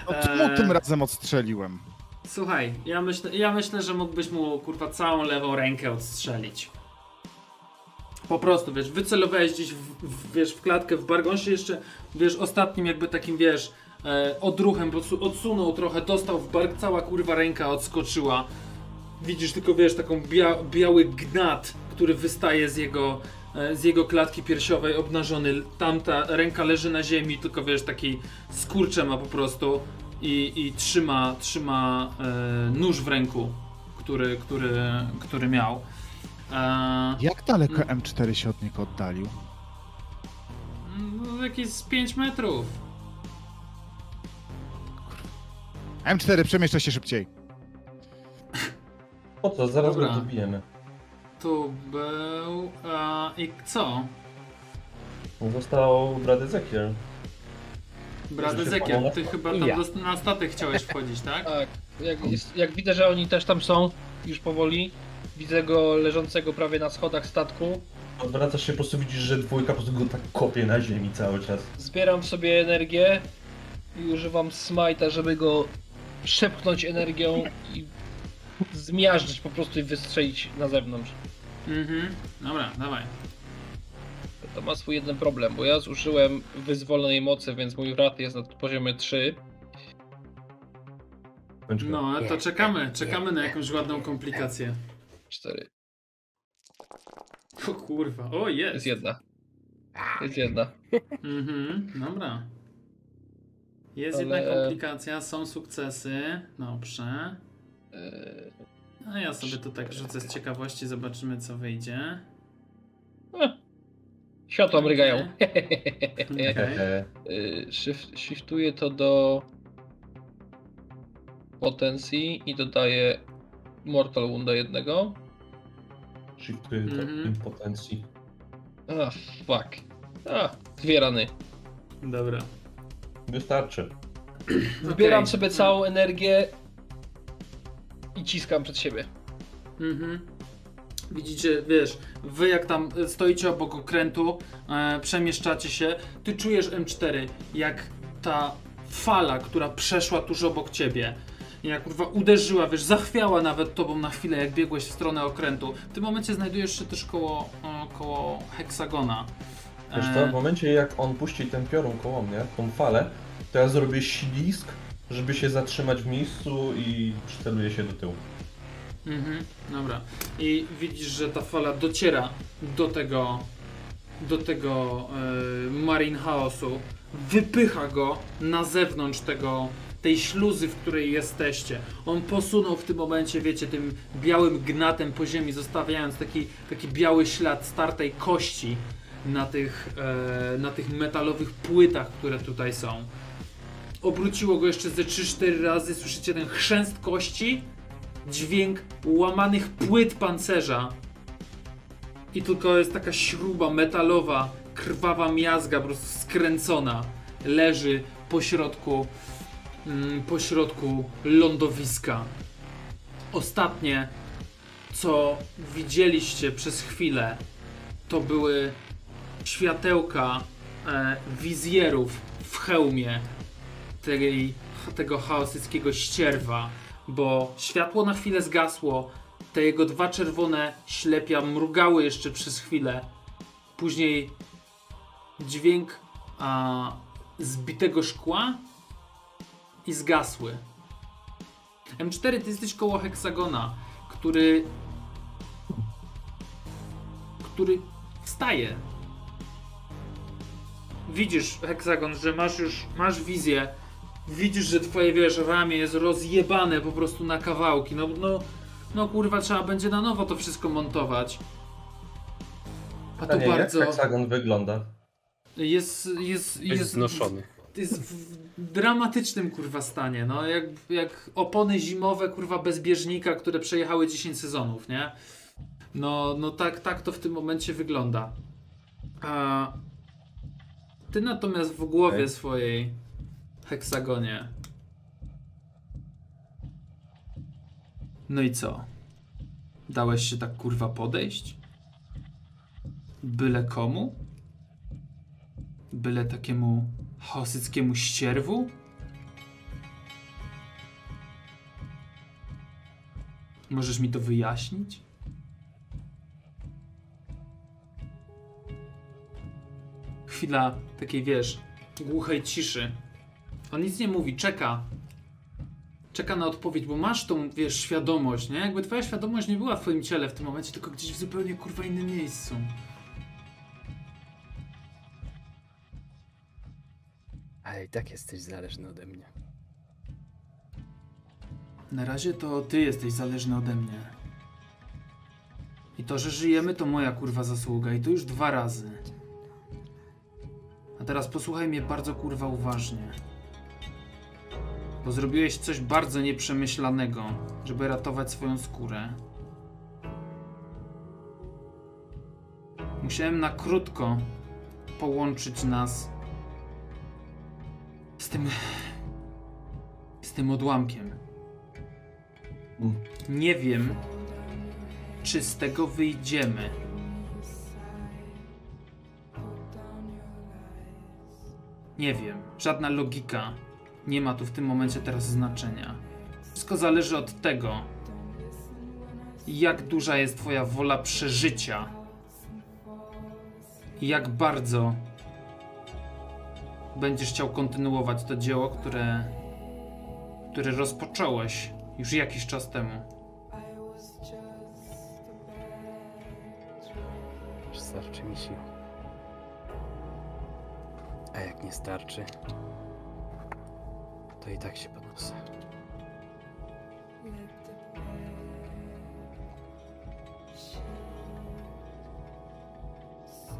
No czemu tym razem odstrzeliłem? Słuchaj, ja myślę, ja myślę, że mógłbyś mu kurwa całą lewą rękę odstrzelić. Po prostu, wiesz, wycelowałeś gdzieś, w, w, wiesz, w klatkę, w bargon się jeszcze, wiesz, ostatnim jakby takim, wiesz, e, odruchem, po prostu odsunął trochę, dostał w bark, cała kurwa ręka odskoczyła. Widzisz tylko, wiesz, taką bia biały gnat, który wystaje z jego, e, z jego klatki piersiowej, obnażony. Tamta ręka leży na ziemi, tylko wiesz, taki skurcze ma po prostu i, i trzyma, trzyma e, nóż w ręku, który, który, który miał. E, Jak daleko Mm. M4 się od niego oddalił? no, jakieś z 5 metrów. M4, przemieszcza się szybciej. Po co? Zaraz Dobra. go dobijemy. Tu był. E, I co? Został Brad Ezekiel. Brat Ezekiel, ty chyba tam ja. dos- na statek chciałeś wchodzić, tak? [laughs] Tak, jak, jest, jak widzę, że oni też tam są, już powoli, widzę go leżącego prawie na schodach statku, Odwracasz się, po prostu widzisz, że dwójka po prostu go tak kopie na ziemi cały czas. zbieram sobie energię i używam smite'a, żeby go przepchnąć energią i zmiażdżyć po prostu i wystrzelić na zewnątrz. Mhm. Dobra, dawaj. To ma swój jeden problem, bo ja zużyłem wyzwolonej mocy, więc mój rat jest na poziomie 3. Kończ go. No, to czekamy, czekamy na jakąś ładną komplikację. 4. O kurwa, o Jest jest. jedna. Jest jedna. Mhm, dobra. Jest Ale- jedna komplikacja, są sukcesy. Dobrze. Eee, A ja sobie to tak rzucę z ciekawości, zobaczymy co wyjdzie. Światła. Eee, Shift, shiftuję to do potencji i dodaję Mortal Wounda jednego. Shiftuję do Mhm. impotencji. Ah, fuck. A, dwie rany. Dobra. Wystarczy. Zbieram Okej. sobie całą energię i ciskam przed siebie. Mhm. Widzicie, wiesz, wy jak tam e, stoicie obok okrętu, e, przemieszczacie się, ty czujesz M4, jak ta fala, która przeszła tuż obok ciebie, jak kurwa uderzyła, wiesz, zachwiała nawet tobą na chwilę, jak biegłeś w stronę okrętu. W tym momencie znajdujesz się też koło, e, koło heksagona. Wiesz co, w momencie jak on puści ten piorun koło mnie, tą falę, to ja zrobię ślisk, żeby się zatrzymać w miejscu i przyceluję się do tyłu. Mhm, dobra. I widzisz, że ta fala dociera do tego do tego e, Marine Chaosu, wypycha go na zewnątrz tego tej śluzy, w której jesteście. On posunął w tym momencie, wiecie, tym białym gnatem po ziemi, zostawiając taki, taki biały ślad startej kości na tych, e, na tych metalowych płytach, które tutaj są. Obróciło go jeszcze ze 3-4 razy, słyszycie ten chrzęst kości, dźwięk łamanych płyt pancerza. I tylko jest taka śruba metalowa, krwawa miazga, po prostu skręcona. Leży po środku, mm, po środku lądowiska. Ostatnie, co widzieliście przez chwilę, to były światełka e, wizjerów w hełmie tej, tego chaosyckiego ścierwa, bo światło na chwilę zgasło, te jego dwa czerwone ślepia mrugały jeszcze przez chwilę. Później dźwięk a, zbitego szkła i zgasły. M4, ty jesteś koło heksagona, który który wstaje. Widzisz, heksagon, że masz już, masz wizję. Widzisz, że twoje, wiesz, ramię jest rozjebane po prostu na kawałki. No, no, no kurwa, trzeba będzie na nowo to wszystko montować. A to Pytanie, bardzo... jak heksagon wygląda? Jest, jest, Jest jest, znoszony. jest w dramatycznym kurwa stanie, no jak, jak opony zimowe kurwa bez bieżnika, które przejechały 10 sezonów, nie? No, no tak, tak to w tym momencie wygląda. A ty natomiast w głowie Okej. swojej heksagonie. No i co? Dałeś się tak kurwa podejść? Byle komu? Byle takiemu chaosyckiemu ścierwu? Możesz mi to wyjaśnić? Chwila takiej, wiesz, głuchej ciszy. On nic nie mówi, czeka. Czeka na odpowiedź, bo masz tą, wiesz, świadomość, nie? Jakby twoja świadomość nie była w twoim ciele w tym momencie, tylko gdzieś w zupełnie kurwa innym miejscu. Ale i tak jesteś zależny ode mnie. Na razie to ty jesteś zależny ode mnie. I to, że żyjemy, to moja kurwa zasługa. I to już dwa razy. A teraz posłuchaj mnie bardzo kurwa uważnie. Bo zrobiłeś coś bardzo nieprzemyślanego, żeby ratować swoją skórę. Musiałem na krótko połączyć nas z tym. z tym odłamkiem. Nie wiem, czy z tego wyjdziemy. Nie wiem, żadna logika nie ma tu w tym momencie teraz znaczenia. Wszystko zależy od tego, jak duża jest Twoja wola przeżycia jak bardzo będziesz chciał kontynuować to dzieło, które, które rozpocząłeś już jakiś czas temu. Czy starczy mi sił? A jak nie starczy, to i tak się podniosę.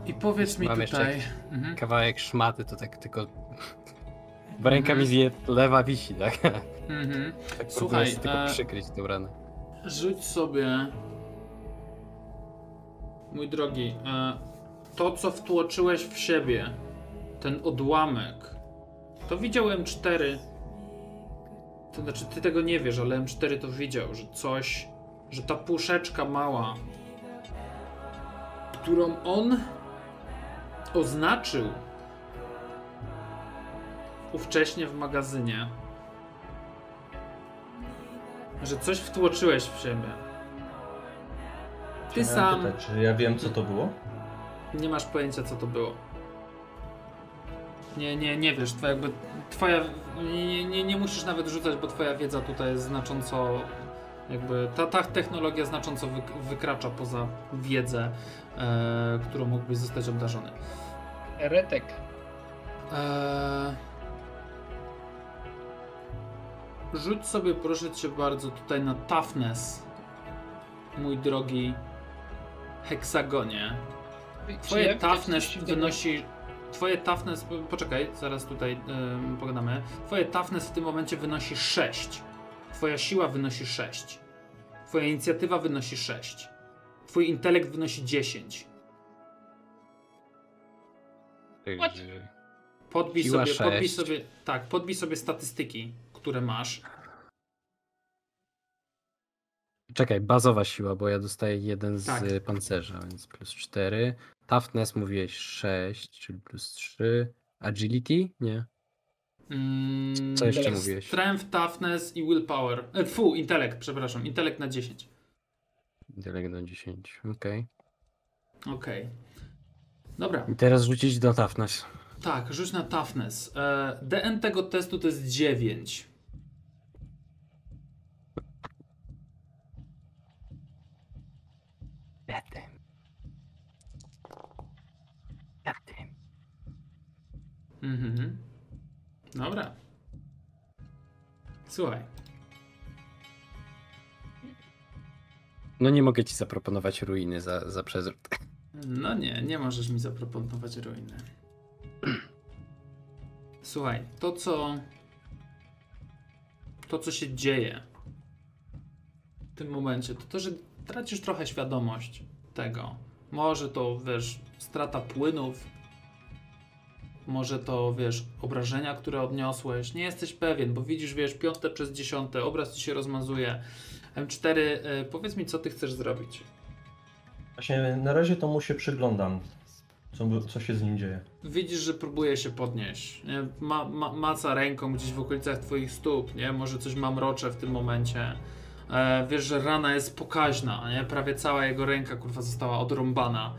I powiedz mi Mam tutaj. Mhm. Kawałek szmaty to tak tylko... [laughs] Bo ręka mi zje, lewa wisi, tak? Mhm. tak Słuchaj, tylko e, przykryć tą ranę. Rzuć sobie. Mój drogi, e, to co wtłoczyłeś w siebie, ten odłamek, to widział M4. To znaczy, ty tego nie wiesz, ale M4 to widział, że coś, że ta puszeczka mała którą on oznaczył ówcześnie w magazynie, że coś wtłoczyłeś w siebie. Ty Chciałem sam Pytać, czy ja wiem, co to było? nie masz pojęcia, co to było. Nie, nie, nie wiesz, twoja, jakby, twoja, nie, nie, nie musisz nawet rzucać, bo twoja wiedza tutaj jest znacząco, jakby, ta, ta technologia znacząco wy, wykracza poza wiedzę, e, którą mógłbyś zostać obdarzony. Retek. Eee... Rzuć sobie proszę cię bardzo tutaj na toughness, mój drogi heksagonie. Twoje toughness wynosi. Twoje toughness. Poczekaj, zaraz tutaj ym, pogadamy. Twoje toughness w tym momencie wynosi 6. Twoja siła wynosi 6. Twoja inicjatywa wynosi 6. Twój intelekt wynosi 10. What? Podbij Siła sobie, podbij 6. sobie. Tak, podbij sobie statystyki, które masz. Czekaj, bazowa siła, bo ja dostaję jeden z Tak. y, pancerza, więc plus 4. Toughness mówiłeś 6, czyli plus 3. Agility? Nie. Mm, Co jeszcze tak, mówiłeś? Strength, toughness i willpower. E, fu, intelekt, przepraszam. Intelekt na 10. Intelekt do 10. Okej. Okej. Dobra. I teraz rzucić do toughness. Tak, rzuć na toughness. E, DN tego testu to jest 9. Mhm. Dobra. Słuchaj. No nie mogę ci zaproponować ruiny za, za przezród. No nie, nie możesz mi zaproponować ruiny. Słuchaj, to co. To co się dzieje w tym momencie, to to, że tracisz trochę świadomość tego. Może to, wiesz, strata płynów, może to, wiesz, obrażenia, które odniosłeś. Nie jesteś pewien, bo widzisz, wiesz, piąte przez dziesiąte, obraz ci się rozmazuje. M4, y, powiedz mi, co ty chcesz zrobić. Właśnie na razie to mu się przyglądam, co, co się z nim dzieje. Widzisz, że próbuje się podnieść. Nie? Ma, ma, maca ręką gdzieś w okolicach twoich stóp, nie? Może coś mamrocze w tym momencie. E, wiesz, że rana jest pokaźna, nie? Prawie cała jego ręka, kurwa, została odrąbana.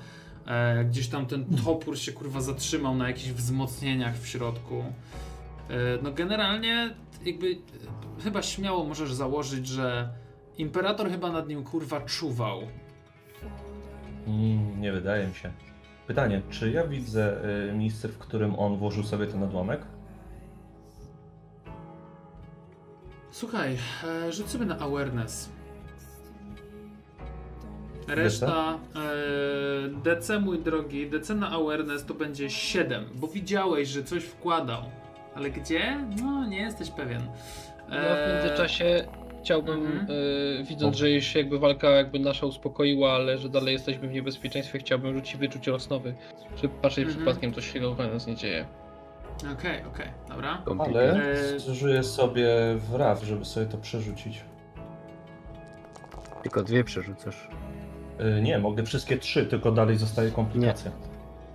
E, gdzieś tam ten topór się, kurwa, zatrzymał na jakichś wzmocnieniach w środku. E, no generalnie, jakby, e, chyba śmiało możesz założyć, że Imperator chyba nad nim, kurwa, czuwał. Mm, nie wydaje mi się. Pytanie, czy ja widzę y, miejsce, w którym on włożył sobie ten odłamek? Słuchaj, e, rzuć sobie na awareness. Reszta e, DC, mój drogi, DC na awareness to będzie 7, bo widziałeś, że coś wkładał. Ale gdzie? No, nie jesteś pewien. No w międzyczasie chciałbym, mhm. y, widząc, że już jakby walka jakby nasza uspokoiła, ale że dalej jesteśmy w niebezpieczeństwie, chciałbym rzucić wyczucie osnowy, żeby patrzeć Mhm. przypadkiem coś się wokół nas nie dzieje. Okej, okej, dobra. Ale E, zużyję sobie w RAF, żeby sobie to przerzucić. Tylko dwie przerzucasz. Y, nie, mogę wszystkie trzy, tylko dalej zostaje komplikacja.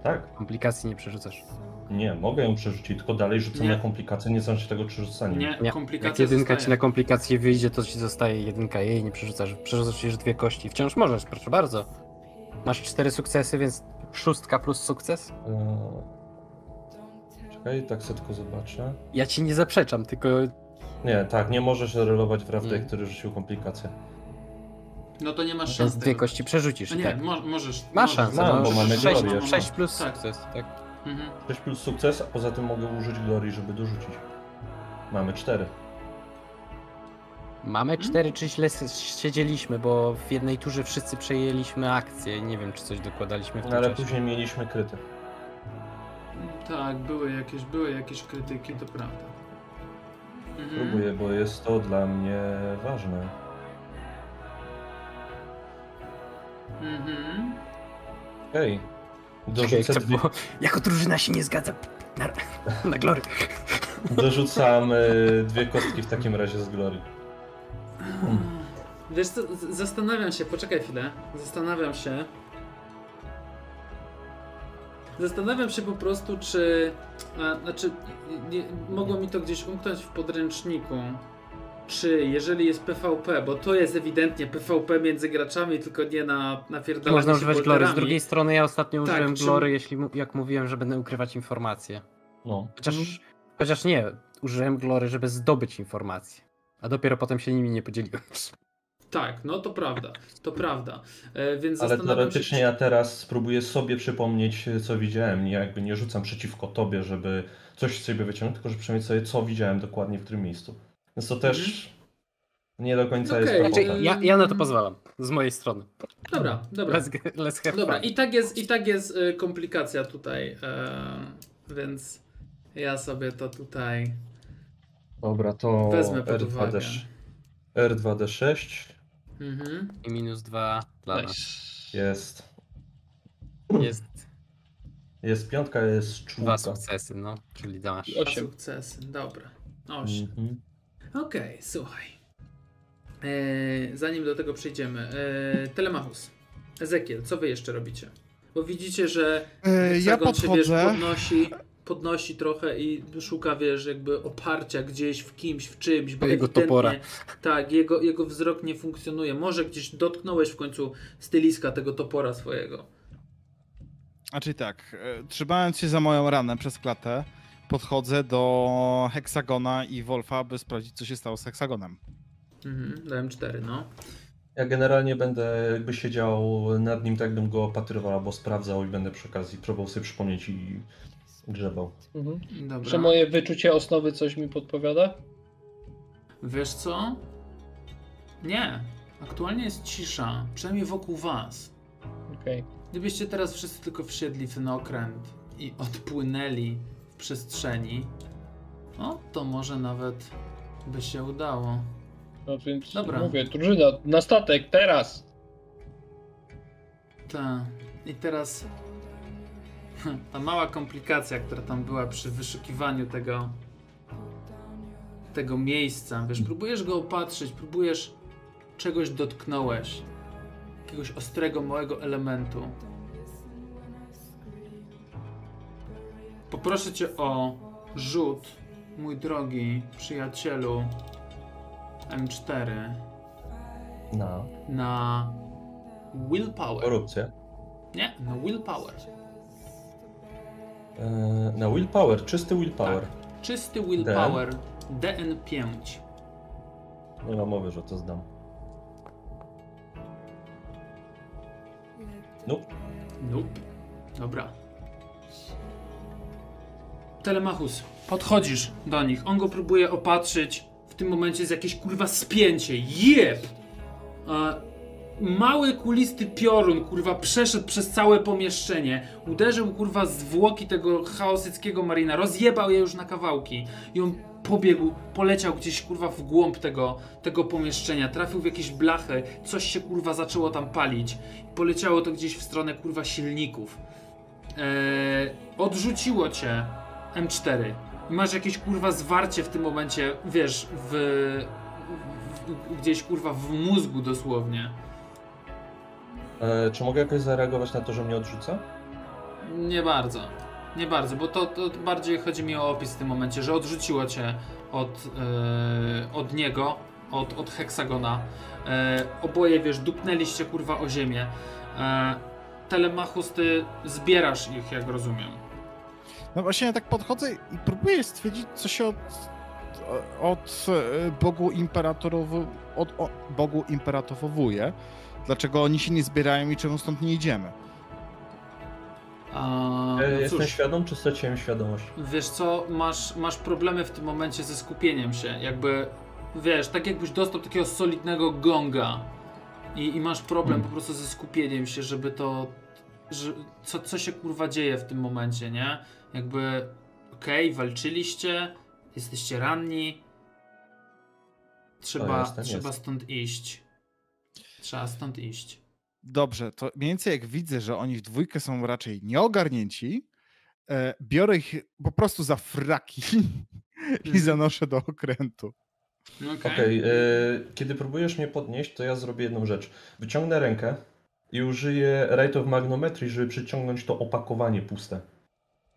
Tak? Komplikacji nie przerzucasz. Nie, mogę ją przerzucić, tylko dalej rzucę Nie. na komplikację, niezależnie od tego, czy rzucanie. Nie, Nie. komplikacja Jak jedynka ci zostaje. na komplikację wyjdzie, to ci zostaje jedynka jej, nie przerzucasz. Przerzucasz już dwie kości. Wciąż możesz, proszę bardzo. Masz cztery sukcesy, więc szóstka plus sukces? Y, Czekaj, tak sobie tylko zobaczę. Ja ci nie zaprzeczam, tylko Nie, tak, nie możesz relować w Nie. który rzucił komplikację. No to nie masz więc szans. dwie tego. kości przerzucisz. No i nie, tak. mo możesz. Masz możesz. szansę, Mam, no, bo mamy sześć, glory sześć jeszcze. plus Tak. sukces, tak. Mhm. 6 plus sukces, a poza tym mogę użyć glory, żeby dorzucić. Mamy 4. Mamy cztery, czy źle s- siedzieliśmy, bo w jednej turze wszyscy przejęliśmy akcję. Nie wiem, czy coś dokładaliśmy w tym Ale czasie. później mieliśmy kryty. Tak, były jakieś, były jakieś krytyki, to prawda. Mhm. Próbuję, bo jest to dla mnie ważne. Mhm. Hej, Czekaj, dorzucę co dwie, było? Jako drużyna się nie zgadza. Na, na glory. dorzucam y, dwie kostki w takim razie z glory. Wiesz co, zastanawiam się, poczekaj chwilę, zastanawiam się. Zastanawiam się po prostu, czy. A, znaczy, nie, mogło mi to gdzieś umknąć w podręczniku. Czy jeżeli jest PvP, bo to jest ewidentnie PvP między graczami, tylko nie na, na pierdolenie Można używać glory. Z drugiej strony ja ostatnio Tak, użyłem czy- glory, jeśli jak mówiłem, że będę ukrywać informacje. No. Chociaż, chociaż nie, użyłem glory, żeby zdobyć informacje. A dopiero potem się nimi nie podzieliłem. Tak, no to prawda, to prawda. E, więc Ale teoretycznie się, ja teraz spróbuję sobie przypomnieć, co widziałem. Nie, jakby nie rzucam przeciwko tobie, żeby coś z siebie wyciągnąć, tylko że przypomnieć sobie, co widziałem dokładnie w którym miejscu. Więc to też nie do końca Okej, jest znaczy. Ja, ja na to pozwalam, z mojej strony. Dobra, dobra. Let's, let's have Dobra, i tak jest, i tak jest e, komplikacja tutaj, e, więc ja sobie to tutaj Dobra, to wezmę pod uwagę. R2D, R2D6 Mhm. I minus dwa dla nas. Nice. jest. Jest Jest piątka, jest dwa czwórka. sukcesy, no, czyli dasz. Dwa Osiem. sukcesy, dobra. Osiem. Mhm. Okej, słuchaj. E, zanim do tego przejdziemy, e, Telemachus, Ezekiel, co wy jeszcze robicie? Bo widzicie, że E, ja Hexagon się, wiesz, podchodzę. podnosi, podnosi trochę i szuka, wiesz, jakby oparcia gdzieś w kimś, w czymś. Bo Jego topora. Tak, jego, jego wzrok nie funkcjonuje. Może gdzieś dotknąłeś w końcu styliska tego topora swojego. Znaczy tak, e, trzymając się za moją ranę przez klatę, podchodzę do Heksagona i Wolfa, aby sprawdzić, co się stało z Heksagonem. Mhm, dałem cztery, no. Ja generalnie będę jakby siedział nad nim tak, jakbym go opatrywał albo sprawdzał i będę przy okazji próbował sobie przypomnieć i grzebał. Mhm. Dobra. Czy moje wyczucie osnowy coś mi podpowiada? Wiesz co? Nie. Aktualnie jest cisza, przynajmniej wokół was. Okej. Gdybyście teraz wszyscy tylko wsiedli w ten okręt i odpłynęli w przestrzeni, o, to może nawet by się udało. No więc Dobra. mówię, drużyna, na statek, teraz! Ta. I teraz [laughs] ta mała komplikacja, która tam była przy wyszukiwaniu tego tego miejsca. Wiesz, próbujesz go opatrzyć, próbujesz czegoś dotknąłeś. Jakiegoś ostrego, małego elementu. Poproszę cię o rzut, mój drogi przyjacielu M4 Na na willpower. korupcję. Nie, na willpower. E, na willpower, czysty willpower. Tak. Czysty willpower DN5. Nie ma mowy, że to zdam. Nope. Nope. Dobra. Telemachus, podchodzisz do nich. On go próbuje opatrzyć. W tym momencie jest jakieś kurwa spięcie. Jeb! A, mały kulisty piorun, kurwa, przeszedł przez całe pomieszczenie. Uderzył, kurwa, zwłoki tego chaosyckiego marina. Rozjebał je już na kawałki. I on pobiegł, poleciał gdzieś, kurwa, w głąb tego, tego pomieszczenia. Trafił w jakieś blachy. Coś się, kurwa, zaczęło tam palić. Poleciało to gdzieś w stronę, kurwa, silników. Eee, odrzuciło cię M4. I masz jakieś kurwa zwarcie w tym momencie, wiesz, w, w, gdzieś kurwa w mózgu dosłownie. E, czy mogę jakoś zareagować na to, że mnie odrzuca? Nie bardzo. Nie bardzo, bo to, to bardziej chodzi mi o opis w tym momencie, że odrzuciło cię od, e, od niego, od, od heksagona. E, oboje, wiesz, dupnęliście kurwa o ziemię. E, Telemachus, ty zbierasz ich, jak rozumiem. No właśnie ja tak podchodzę i próbuję stwierdzić, co się od, od e, Bogu Imperatorowu, od o, Bogu Imperatorowuje. Dlaczego oni się nie zbierają i czemu stąd nie idziemy? A, E, no jestem cóż. świadom, czy straciłem świadomość? Wiesz co, masz, masz problemy w tym momencie ze skupieniem się. Jakby, wiesz, tak jakbyś dostał takiego solidnego gonga i, i masz problem Hmm. po prostu ze skupieniem się, żeby to. Że, co, co się kurwa dzieje w tym momencie, nie? Jakby, okej, walczyliście, jesteście ranni. Trzeba, jestem, trzeba jestem. stąd iść. Trzeba stąd iść. Dobrze, to mniej więcej jak widzę, że oni w dwójkę są raczej nieogarnięci, e, biorę ich po prostu za fraki [laughs] i zanoszę do okrętu. Okej. Okej, e, kiedy próbujesz mnie podnieść, to ja zrobię jedną rzecz. Wyciągnę rękę i użyję Rite of Magnometry, żeby przyciągnąć to opakowanie puste.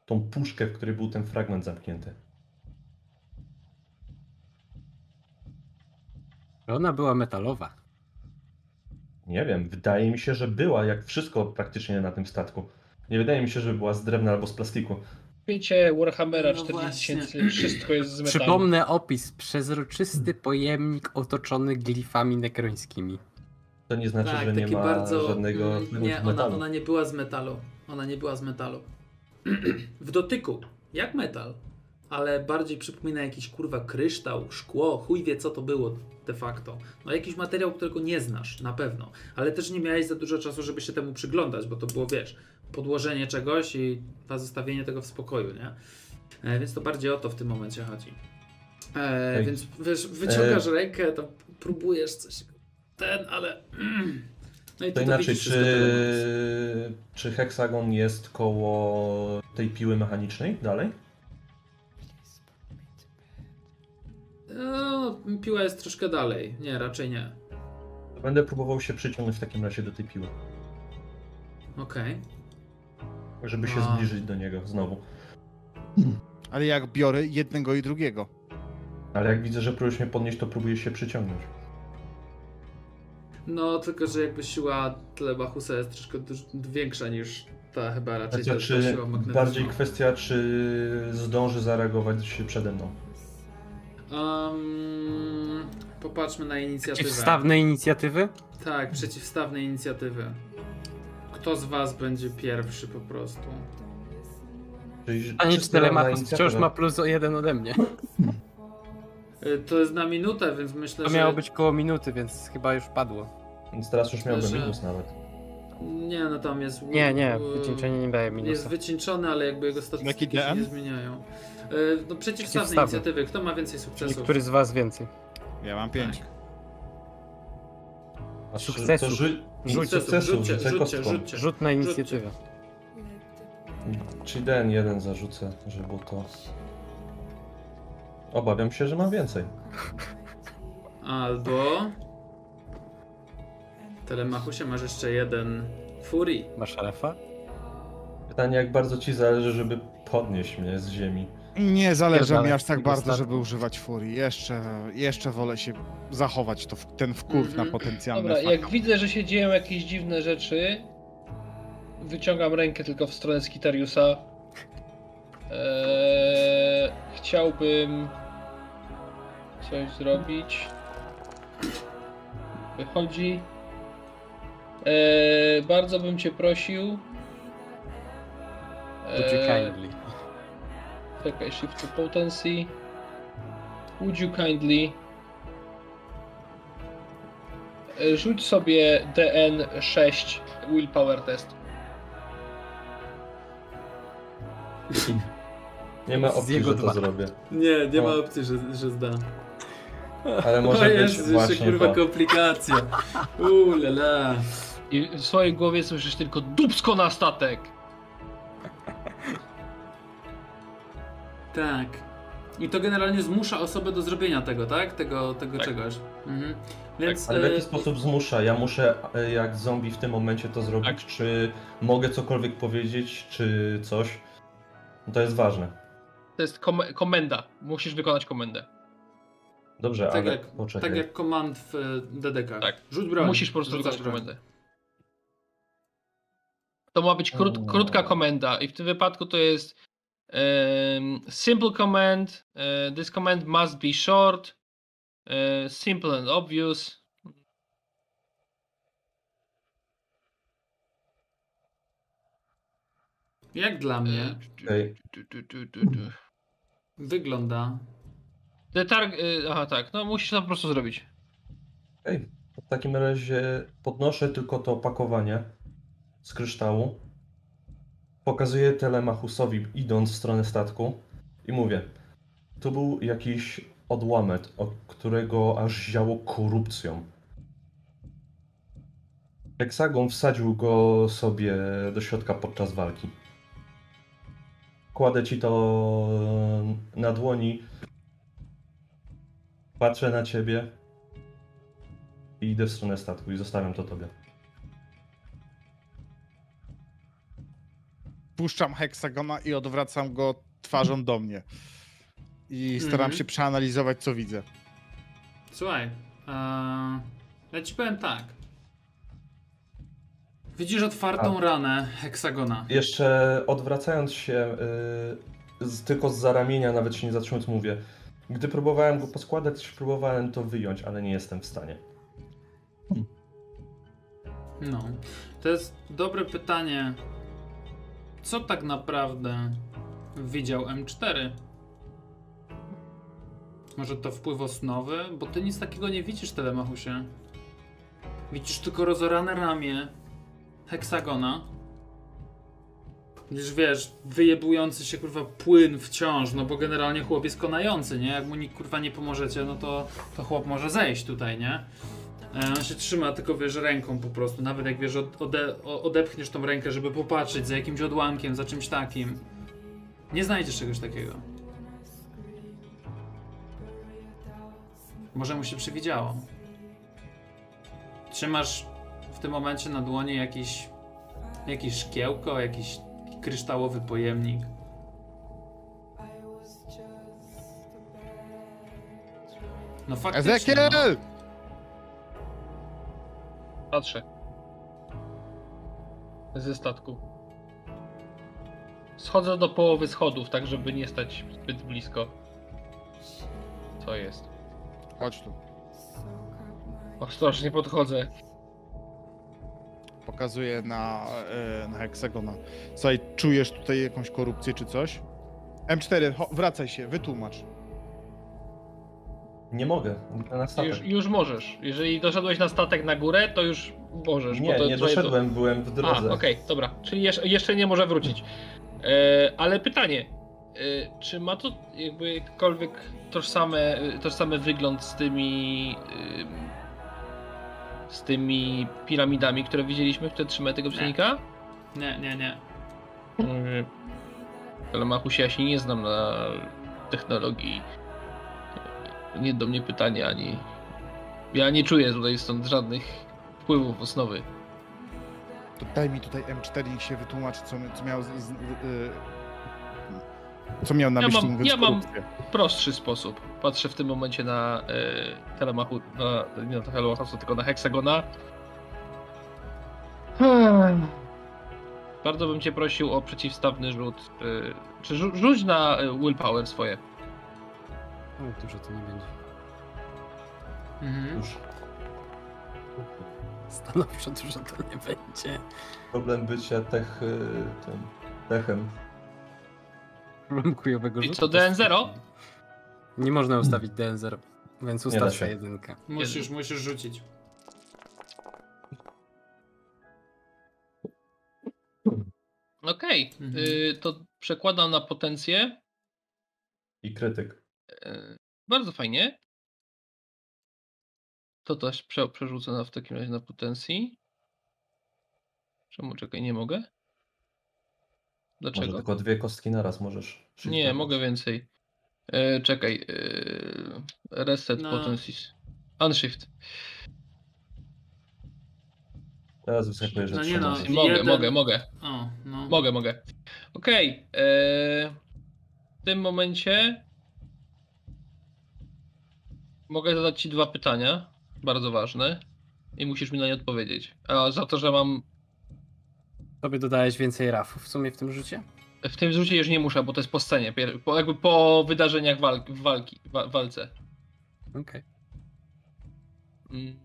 Tą puszkę, w której był ten fragment zamknięty. Ona była metalowa. Nie wiem, wydaje mi się, że była, jak wszystko praktycznie na tym statku. Nie wydaje mi się, że była z drewna albo z plastiku. Wiecie, Warhammera No 40 właśnie. tysięcy, wszystko jest z metalu. Przypomnę opis. Przezroczysty pojemnik otoczony glifami nekrońskimi. To nie znaczy, tak, że nie ma bardzo. żadnego Nie, ona, metalu. ona nie była z metalu. Ona nie była z metalu. [clears throat] w dotyku, jak metal, ale bardziej przypomina jakiś kurwa kryształ, szkło, chuj wie co to było de facto. No jakiś materiał, którego nie znasz, na pewno. Ale też nie miałeś za dużo czasu, żeby się temu przyglądać, bo to było, wiesz, podłożenie czegoś i zostawienie tego w spokoju, nie? E, więc to bardziej o to w tym momencie chodzi. E, więc wiesz, wyciągasz rękę, to próbujesz coś, ten, ale... [clears throat] No i To ty inaczej, widzisz czy, czy heksagon jest koło tej piły mechanicznej dalej? No, piła jest troszkę dalej. Nie, raczej nie. To Będę próbował się przyciągnąć w takim razie do tej piły, Okej. żeby się A. zbliżyć do niego znowu. Ale jak biorę jednego i drugiego. Ale jak widzę, że próbujesz mnie podnieść, to próbuję się przyciągnąć. No, tylko że jakby siła Telebachusa jest troszkę większa niż ta chyba raczej Kwestia, ta, ta czy, siła magnetyczna. bardziej kwestia, czy zdąży zareagować przede mną. Um, popatrzmy na inicjatywę. Przeciwstawne inicjatywy? Tak, przeciwstawne inicjatywy. Kto z was będzie pierwszy po prostu? Czyli A nie czysto na Telemachus inicjatywę. wciąż ma plus o jeden ode mnie. [laughs] Y, To jest na minutę, więc myślę, To że... miało być koło minuty, więc chyba już padło. Więc teraz już miałbym Że- minus nawet. Nie, no tam jest... Nie, nie, wycieńczenie nie daje Jest minusa. wycieńczony, ale jakby jego statystyki się DM? nie zmieniają. Y, No, przeciwstawne Przeciwstawne. inicjatywy. Kto ma więcej Czyli sukcesów? który z was więcej? Ja mam pięć. Tak. A Sukcesów. To ży... Rzućcie, rzucę rzućcie, kostką. rzućcie. Rzut na inicjatywę. Czyli den jeden zarzucę, żeby było to... Obawiam się, że mam więcej. Albo... Telemachusie masz jeszcze jeden Furii. Masz refa? Pytanie, jak bardzo ci zależy, żeby podnieść mnie z ziemi. Nie zależy mi aż tak bardzo, żeby używać furii. Jeszcze, jeszcze wolę się zachować to, w- ten wkurw Mhm. na potencjalne Dobra, jak widzę, że się dzieją jakieś dziwne rzeczy, wyciągam rękę tylko w stronę Skitariusa. Eee, chciałbym coś zrobić. Wychodzi. Eee, bardzo bym cię prosił. Would you Eee, kindly? Czekaj, shift to potency. Would you kindly E, rzuć sobie DN6 willpower test. [laughs] Nie ma opcji, jego że to dwa. zrobię. Nie, nie ma opcji, że, że zda. Ale może [laughs] o być Jezu, jeszcze właśnie kurwa to. komplikacja. Uuu, la, la. I w swojej głowie słyszysz tylko dupsko na statek. Tak. I to generalnie zmusza osobę do zrobienia tego, tak? Tego, tego Tak. czegoś. Mhm. Więc Ale w e, jaki sposób zmusza? Ja muszę e, jak zombie w tym momencie to zrobić, Tak. czy mogę cokolwiek powiedzieć, czy coś? No To jest ważne. To jest kom komenda. Musisz wykonać komendę. Dobrze, tak, ale jak, poczekaj. tak jak komand w e, DDK. Tak. Rzuć broń. Musisz po prostu Rzucasz wykonać broń. komendę. To ma być krót, krótka komenda i w tym wypadku to jest em, simple command. e, this command must be short, e, simple and obvious. Jak dla mnie Okej. Wygląda. The targ- y, aha, tak, no musisz to po prostu zrobić. Okej. W takim razie podnoszę tylko to opakowanie z kryształu. Pokazuję Telemachusowi idąc w stronę statku i mówię. Tu był jakiś odłamek, od którego aż ziało korupcją. Heksagon wsadził go sobie do środka podczas walki kładę ci to e, na dłoni. Patrzę na ciebie i idę w stronę statku i zostawiam to tobie. Puszczam heksagona i odwracam go twarzą do mnie. I staram mm -hmm. się przeanalizować, co widzę. Słuchaj, uh, ja ci powiem tak. Widzisz otwartą A. ranę heksagona. Jeszcze odwracając się, y, z, tylko z ramienia, nawet się nie zatrzymując, mówię. Gdy próbowałem go poskładać, próbowałem to wyjąć, ale nie jestem w stanie. No, to jest dobre pytanie. Co tak naprawdę widział M4? Może to wpływ osnowy? Bo ty nic takiego nie widzisz, Telemachusie. Widzisz tylko rozorane ramię heksagona. Widzisz, wiesz, wyjebujący się kurwa płyn wciąż, no bo generalnie chłop jest konający, nie? Jak mu nikt kurwa nie pomożecie, no to, to chłop może zejść tutaj, nie? E, On się trzyma tylko, wiesz, ręką po prostu. Nawet jak, wiesz, od, ode, odepchniesz tą rękę, żeby popatrzeć za jakimś odłamkiem, za czymś takim. Nie znajdziesz czegoś takiego. Może mu się przywidziało. Trzymasz w tym momencie na dłoni jakiś, jakieś szkiełko, jakiś kryształowy pojemnik. No faktycznie. Ezekiel! No. Patrzę. Ze statku. Schodzę do połowy schodów, tak żeby nie stać zbyt blisko. Co jest? Chodź tu. Ostrożnie podchodzę. Pokazuję na, e, na heksagona. Słuchaj, czujesz tutaj jakąś korupcję czy coś? M4, cho- wracaj się, wytłumacz. Nie mogę, na statek. Już, już możesz. Jeżeli doszedłeś na statek na górę, to już możesz. Nie, bo to nie doszedłem, byłem w A, drodze. okej, dobra. Czyli jeszcze, nie może wrócić. E, ale pytanie. E, czy ma to jakby jakkolwiek tożsame, tożsamy wygląd z tymi ym, z tymi piramidami, które widzieliśmy, które trzymają tego psionika? Nie, nie, nie. Yy, Ale Machusie, ja się nie znam na technologii. Nie do mnie pytanie ani. Ja nie czuję tutaj stąd żadnych wpływów osnowy. To daj mi tutaj M4 i się wytłumaczy, co, co miał z, z, y, co miał na Ja myśli mam- mówiąc ja mam-. Prostszy sposób. Patrzę w tym momencie na e, Telemachu, na, nie na Telemachu, tylko na Heksagona. Hmm. Bardzo bym cię prosił o przeciwstawny rzut. E, czy rzu- rzuć na e, willpower swoje. Oj, dużo to nie będzie. Mhm. Już Stanowczo dużo to nie będzie. problem bycia tech, y, tym, techem. Problem kujowego I rzutu. co, to jest- DN0? Nie można ustawić DN0, więc ustaw się. jedynkę. Musisz, musisz rzucić. Okej, Mhm. y, to przekładam na potencję. I krytyk. E, Bardzo fajnie. To też prze, przerzucę na, w takim razie na potencji. Czemu czekaj, nie mogę? Może Dlaczego? tylko dwie kostki naraz możesz. Nie, mogę więcej. E, czekaj. E, reset No. potencies. Unshift. Teraz wyskakuje, że No nie no. Mogę, Jeden- mogę, mogę. O, no. Mogę, mogę. Okej. e, w tym momencie mogę zadać ci dwa pytania. Bardzo ważne. I musisz mi na nie odpowiedzieć. A za to, że mam Tobie dodałeś więcej rafów w sumie w tym rzucie? W tym rzucie już nie muszę, bo to jest po scenie, po, jakby po wydarzeniach walki, walki wa, walce. Okej. Mm.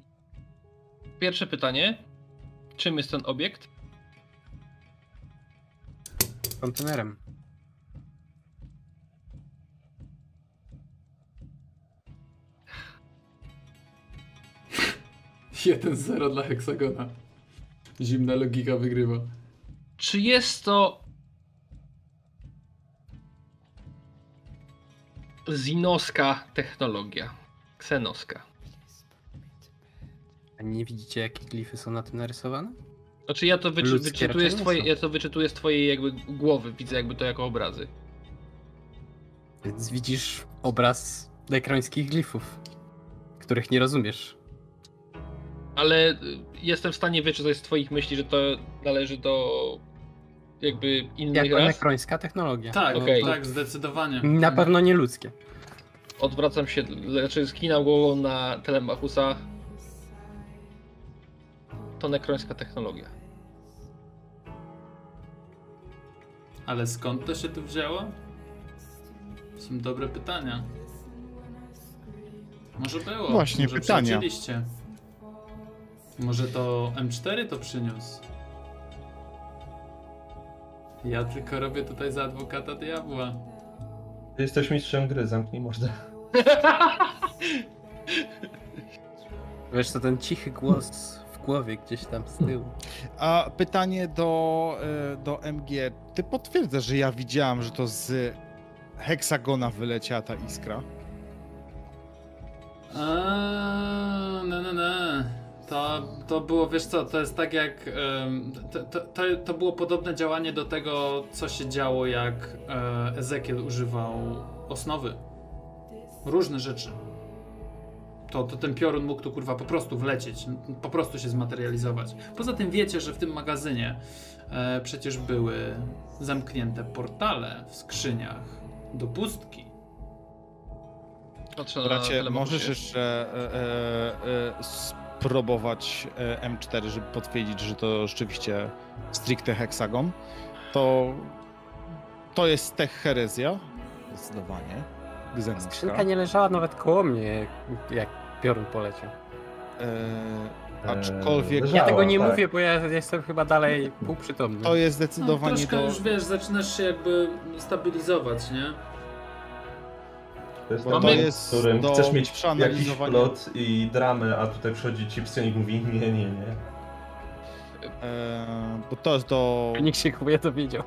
Pierwsze pytanie. Czym jest ten obiekt? Kontenerem. [laughs] Jeden 0 dla heksagona. Zimna logika wygrywa. Czy jest to zinowska technologia? Ksenowska. A nie widzicie jakie glify są na tym narysowane? Znaczy ja to wyczy, Ludzkie wyczytuję z twojej, ja to wyczytuję z twojej jakby głowy, widzę jakby to jako obrazy. Więc widzisz obraz dekrońskich glifów, których nie rozumiesz. Ale y, jestem w stanie wyczytać z twoich myśli, że to należy do jakby innych Jako ras. nekrońska technologia. Tak, Okej. tak, zdecydowanie. Na pewno nie ludzkie. Odwracam się, znaczy skinam głową na Telemachusa. To nekrońska technologia. Ale skąd to się tu wzięło? Są dobre pytania. Może było. Właśnie, może pytania. Może to M4 to przyniósł. Ja tylko robię tutaj za adwokata diabła. Ty jesteś mistrzem gry, zamknij mordę. [laughs] Wiesz co, ten cichy głos w głowie gdzieś tam z tyłu. A pytanie do, e, do MG. Ty potwierdzasz, że ja widziałam, że to z heksagona wyleciała ta iskra? A, no, no, no. To, to było, wiesz co, to jest tak jak. to, to, to, było podobne działanie do tego, co się działo, jak e, Ezekiel używał osnowy. Różne rzeczy. To, to ten piorun mógł tu kurwa po prostu wlecieć, po prostu się zmaterializować. Poza tym wiecie, że w tym magazynie e, przecież były zamknięte portale w skrzyniach do pustki. Patrzę Bracie, możesz jeszcze e, e, e, spróbować e, M4, żeby potwierdzić, że to rzeczywiście stricte heksagon. To, to jest tech herezja. Zdecydowanie. Skrzynka Gzenuska. nie leżała nawet koło mnie, jak piorun poleciał. E, aczkolwiek Eee, Ja tego nie tak. mówię, bo ja jestem chyba dalej półprzytomny. to jest No, zdecydowanie troszkę do... już wiesz, zaczynasz się jakby stabilizować, nie? To jest Bo ten to jest w którym do chcesz mieć jakiś plot i dramę, a tutaj przychodzi ci psy i mówi nie, nie, nie. E, bo to jest do... Nikt się chyba to wiedział.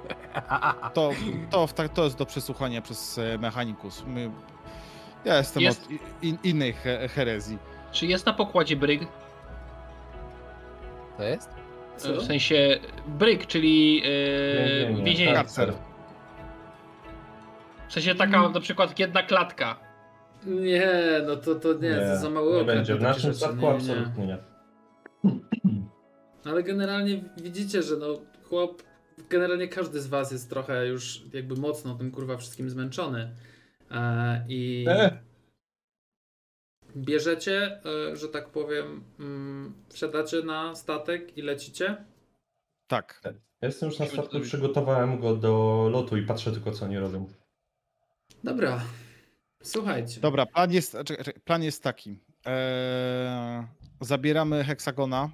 To, to, to, to jest do przesłuchania przez e, mechanikus. My, ja jestem Jest- od in, innej he, herezji. Czy jest na pokładzie bryg? To jest? Co? W sensie bryg, czyli e, Więzienie, więzienie. Sensie taka na przykład jedna klatka. Nie, no to, to nie, to za mały nie okres. będzie. W naszym Nie, nie, nie. absolutnie nie. [clears throat] Ale generalnie widzicie, że no chłop, generalnie każdy z was jest trochę już jakby mocno tym kurwa wszystkim zmęczony. E, I E, bierzecie, e, że tak powiem, mm, wsiadacie na statek i lecicie? Tak. ja jestem już na statku, przygotowałem go do lotu i patrzę tylko co oni robią. Dobra, słuchajcie. Dobra, plan jest, plan jest taki. Eee, zabieramy heksagona,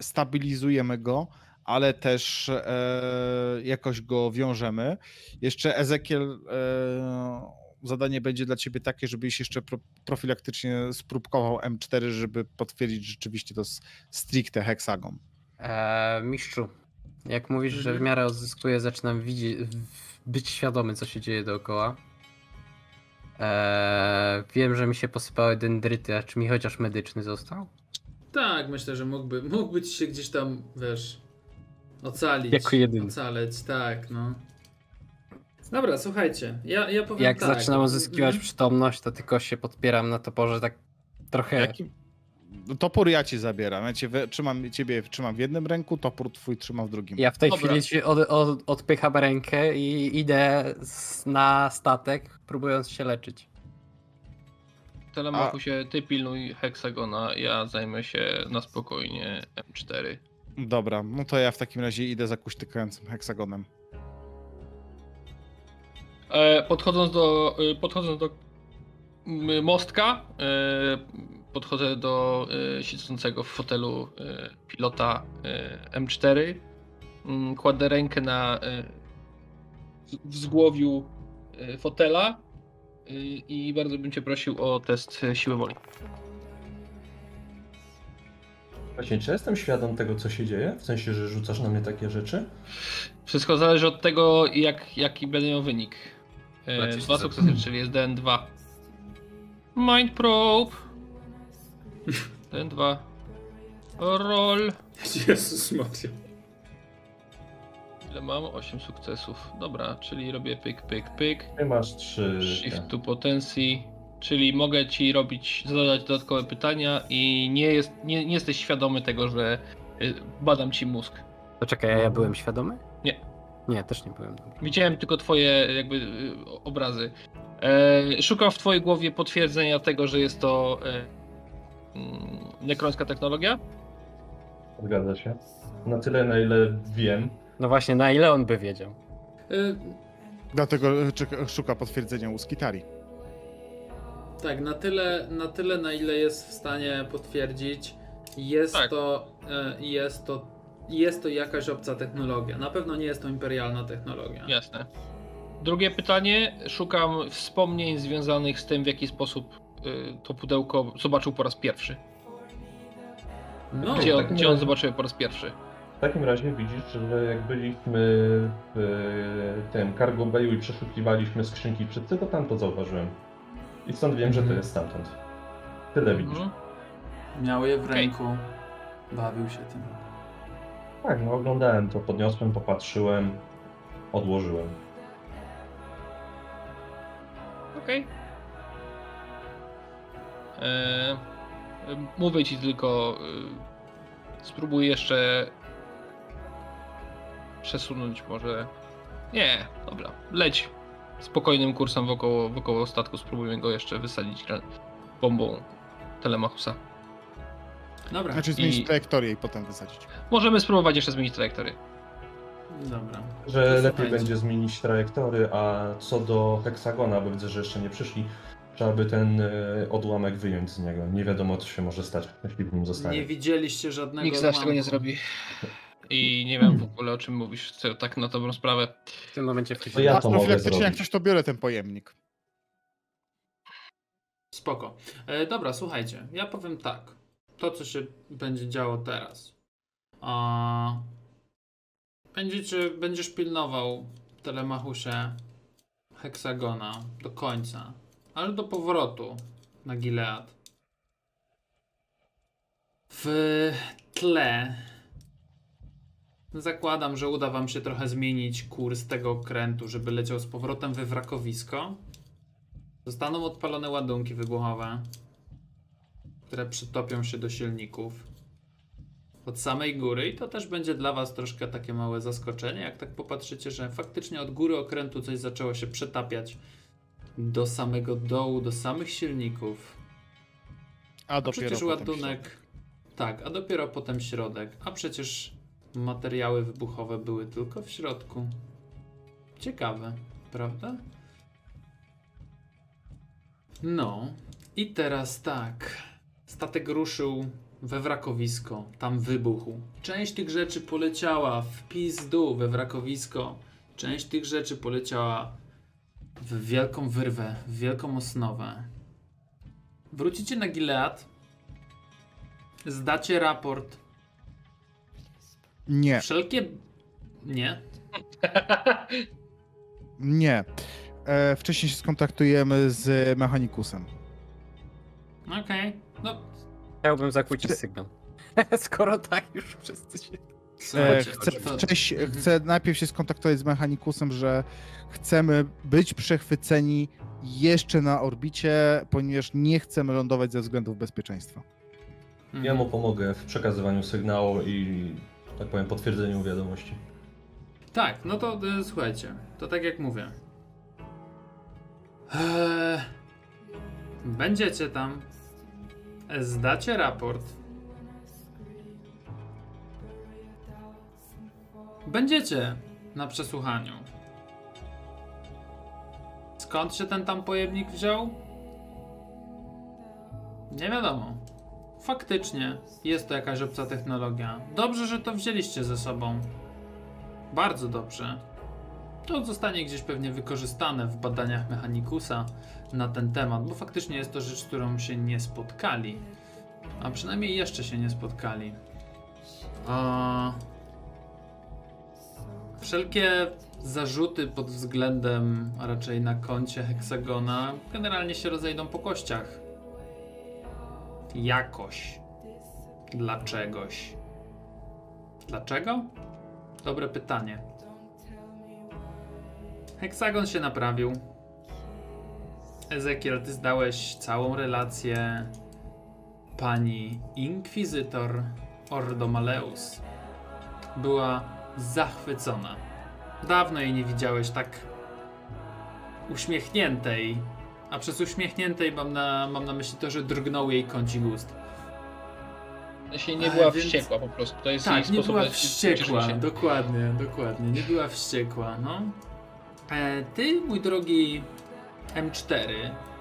stabilizujemy go, ale też e, jakoś go wiążemy. Jeszcze Ezekiel, e, zadanie będzie dla ciebie takie, żebyś jeszcze pro, profilaktycznie spróbował M4, żeby potwierdzić, że rzeczywiście to jest stricte heksagon. Eee, mistrzu, jak mówisz, że w miarę odzyskuję, zaczynam widzieć, być świadomy, co się dzieje dookoła. Eee, wiem, że mi się posypały dendryty, a czy mi chociaż medyczny został? Tak, myślę, że mógłby, mógłby ci się gdzieś tam, wiesz, ocalić. Jako jedyny. Ocaleć, tak, no. Dobra, słuchajcie, ja, ja powiem Jak tak. zaczynam uzyskiwać Mhm. przytomność, to tylko się podpieram na toporze, tak trochę. Jaki... Topór ja ci zabieram. Ja cię we, trzymam, ciebie trzymam w jednym ręku, topór twój trzymam w drugim. Ja w tej Dobra. chwili ci od, od, odpycham rękę i idę na statek, próbując się leczyć. Telemachusie, ty pilnuj heksagona, ja zajmę się na spokojnie M4. Dobra, no to ja w takim razie idę za kuśtykającym heksagonem. E, podchodząc do, e, podchodząc do mostka, e, podchodzę do e, siedzącego w fotelu e, pilota e, M4, mm, kładę rękę na w- wzgłowiu e, fotela e, i bardzo bym cię prosił o test siły woli. Właśnie, czy jestem świadom tego, co się dzieje? W sensie, że rzucasz na mnie takie rzeczy? Wszystko zależy od tego, jak, jaki będę miał wynik. Dwa sukcesy, czyli jest DN2. Mind probe. [laughs] DN2. Roll. Jezus Maria. Ile mam? 8 sukcesów. Dobra, czyli robię pyk, pyk, pyk. Ty masz trzy. Shift to potencji. Czyli mogę ci robić, zadać dodatkowe pytania i nie, jest, nie, nie jesteś świadomy tego, że y, badam ci mózg. Poczekaj, a ja byłem świadomy? Nie, też nie byłem. Widziałem tylko twoje jakby y, obrazy. E, szukam w twojej głowie potwierdzenia tego, że jest to e, nekrońska technologia. Zgadza się. Na tyle, na ile wiem. No właśnie, na ile on by wiedział? Y, Dlatego e, szuka potwierdzenia u Skitari. Tak, na tyle, na tyle, na ile jest w stanie potwierdzić, jest Tak. to, e, jest to, jest to jakaś obca technologia. Na pewno nie jest to imperialna technologia. Jasne. Drugie pytanie. Szukam wspomnień związanych z tym, w jaki sposób to pudełko zobaczył po raz pierwszy. No, Gdzie, on, gdzie on zobaczył je po raz pierwszy? W takim razie widzisz, że jak byliśmy w tym cargo bayu i przeszukiwaliśmy skrzynki wszyscy, to tam to zauważyłem. I stąd wiem, że to Mhm. jest stamtąd. Tyle widzisz. Mhm. miał je w ręku, bawił się tym. Tak, no oglądałem to, podniosłem, popatrzyłem, odłożyłem. Okej. E, Mówię ci tylko, y, spróbuj jeszcze przesunąć może... Nie, dobra, leć spokojnym kursem wokoło, wokoło statku, spróbujmy go jeszcze wysadzić bombą Telemachusa. Dobra, Znaczy zmienić I- trajektorię i potem wysadzić. Możemy spróbować jeszcze zmienić trajektorię. dobra. Że lepiej będzie zmienić trajektory, a co do heksagona, bo widzę, że jeszcze nie przyszli, trzeba by ten e, odłamek wyjąć z niego. Nie wiadomo, co się może stać, jeśli w nim zostanie. Nie widzieliście żadnego Nikt z nas tego nie zrobi. I nie wiem w ogóle o czym mówisz, co- tak na dobrą sprawę. W tym momencie To wchodzimy. ja A to mogę profilaktycznie jak zrobić. coś to biorę ten pojemnik. Spoko. E, dobra, słuchajcie, ja powiem tak. To, co się będzie działo teraz. A... Będziecie, będziesz pilnował Telemachusie Heksagona do końca, ale do powrotu na Gilead. W tle zakładam, że uda wam się trochę zmienić kurs tego okrętu, żeby leciał z powrotem we wrakowisko. Zostaną odpalone ładunki wybuchowe, które przytopią się do silników od samej góry i to też będzie dla was troszkę takie małe zaskoczenie, jak tak popatrzycie, że faktycznie od góry okrętu coś zaczęło się przetapiać do samego dołu, do samych silników. A A dopiero przecież ładunek. Tak, a dopiero potem środek. A przecież materiały wybuchowe były tylko w środku. Ciekawe, prawda? No, i teraz tak. Statek ruszył we wrakowisko, tam wybuchł. Część tych rzeczy poleciała w pizdu we wrakowisko. Część tych rzeczy poleciała w wielką wyrwę, w wielką osnowę. Wrócicie na Gilead, zdacie raport. Nie, Wszelkie. Nie. [laughs] nie. E, wcześniej się skontaktujemy z mechanikusem. Okej. No, Chciałbym zakłócić sygnał. [laughs] Skoro tak już wszyscy się... E, chcę, wcześniej, Mhm. chcę najpierw się skontaktować z mechanikusem, że chcemy być przechwyceni jeszcze na orbicie, ponieważ nie chcemy lądować ze względów bezpieczeństwa. Mhm. Ja mu pomogę w przekazywaniu sygnału i, tak powiem, potwierdzeniu wiadomości. Tak, no to y, słuchajcie, to tak jak mówię. Eee, będziecie tam, zdacie raport. Będziecie na przesłuchaniu. Skąd się ten tam pojemnik wziął? Nie wiadomo. Faktycznie jest to jakaś obca technologia. Dobrze, że to wzięliście ze sobą. Bardzo dobrze. To zostanie gdzieś pewnie wykorzystane w badaniach Mechanikusa na ten temat, bo faktycznie jest to rzecz, którą się nie spotkali. A przynajmniej jeszcze się nie spotkali. A... Wszelkie zarzuty pod względem, a raczej na koncie heksagona, generalnie się rozejdą po kościach. Jakoś. Dlaczegoś. Dlaczego? Dobre pytanie. Heksagon się naprawił. Ezekiel, ty zdałeś całą relację pani Inkwizytor Ordomaleus. Była zachwycona. Dawno jej nie widziałeś tak uśmiechniętej. A przez uśmiechniętej mam na, mam na myśli to, że drgnął jej kącik ust. Się nie była więc- wściekła po prostu. To jest Tak, jej nie sposób była wściekła, się. dokładnie, dokładnie, nie była wściekła, no. E, ty, mój drogi M4,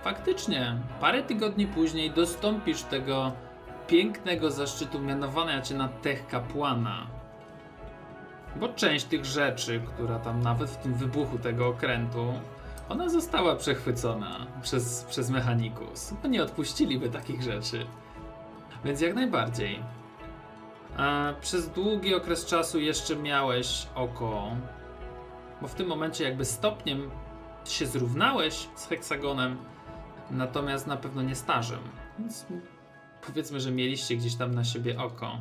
faktycznie parę tygodni później dostąpisz tego pięknego zaszczytu mianowania cię na tech kapłana. Bo część tych rzeczy, która tam nawet w tym wybuchu tego okrętu, ona została przechwycona przez, przez mechanikus. No nie odpuściliby takich rzeczy. Więc jak najbardziej. A przez długi okres czasu jeszcze miałeś oko, bo w tym momencie jakby stopniem się zrównałeś z heksagonem, natomiast na pewno nie stażem. Więc powiedzmy, że mieliście gdzieś tam na siebie oko.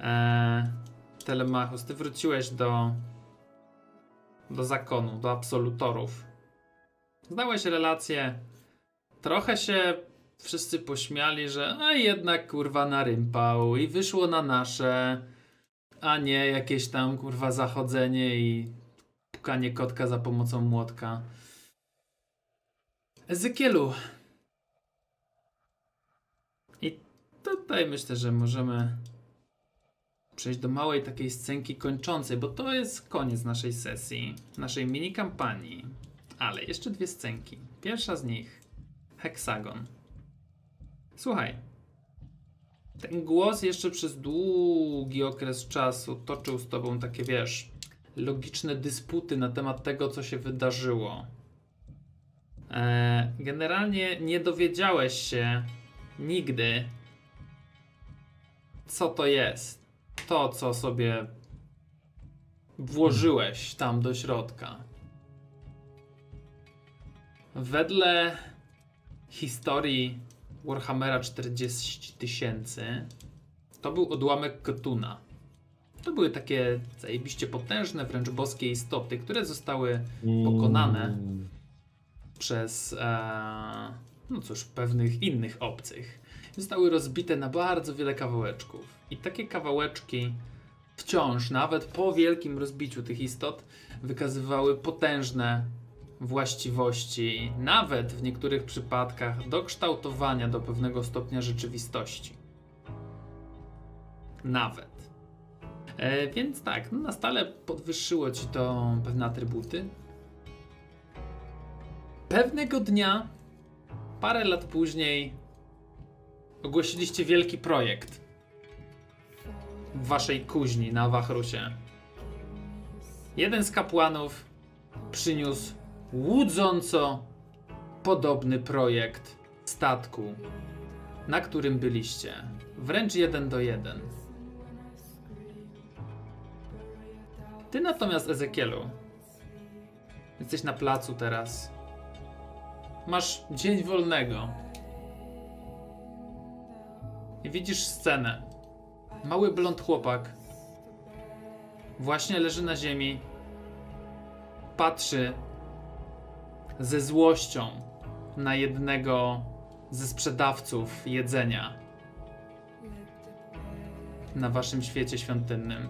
Eee, Telemachus, ty wróciłeś do do zakonu, do absolutorów. Zdałeś relację. Trochę się wszyscy pośmiali, że a jednak kurwa narympał i wyszło na nasze, a nie jakieś tam kurwa zachodzenie i pukanie kotka za pomocą młotka. Ezekielu. I tutaj myślę, że możemy przejść do małej takiej scenki kończącej, bo to jest koniec naszej sesji, naszej mini kampanii. Ale jeszcze dwie scenki. Pierwsza z nich heksagon. Słuchaj. Ten głos jeszcze przez długi okres czasu toczył z tobą takie, wiesz, logiczne dysputy na temat tego, co się wydarzyło. E, generalnie nie dowiedziałeś się nigdy, co to jest. To, co sobie włożyłeś tam do środka. Wedle historii Warhammera 40 tysięcy to był odłamek Kotuna. To były takie zajebiście potężne, wręcz boskie istoty, które zostały Pokonane. Mm. przez, e, no cóż, pewnych innych obcych. Zostały rozbite na bardzo wiele kawałeczków. I takie kawałeczki wciąż, nawet po wielkim rozbiciu tych istot, wykazywały potężne właściwości, nawet w niektórych przypadkach do kształtowania do pewnego stopnia rzeczywistości. Nawet. E, więc tak, no na stale podwyższyło ci to pewne atrybuty. Pewnego dnia, parę lat później, ogłosiliście wielki projekt w waszej kuźni na Wachrusie. Jeden z kapłanów przyniósł łudząco podobny projekt statku, na którym byliście. Wręcz jeden do jeden. Ty natomiast, Ezekielu, jesteś na placu teraz. Masz dzień wolnego. I widzisz scenę. Mały blond chłopak właśnie leży na ziemi. Patrzy ze złością na jednego ze sprzedawców jedzenia na waszym świecie świątynnym.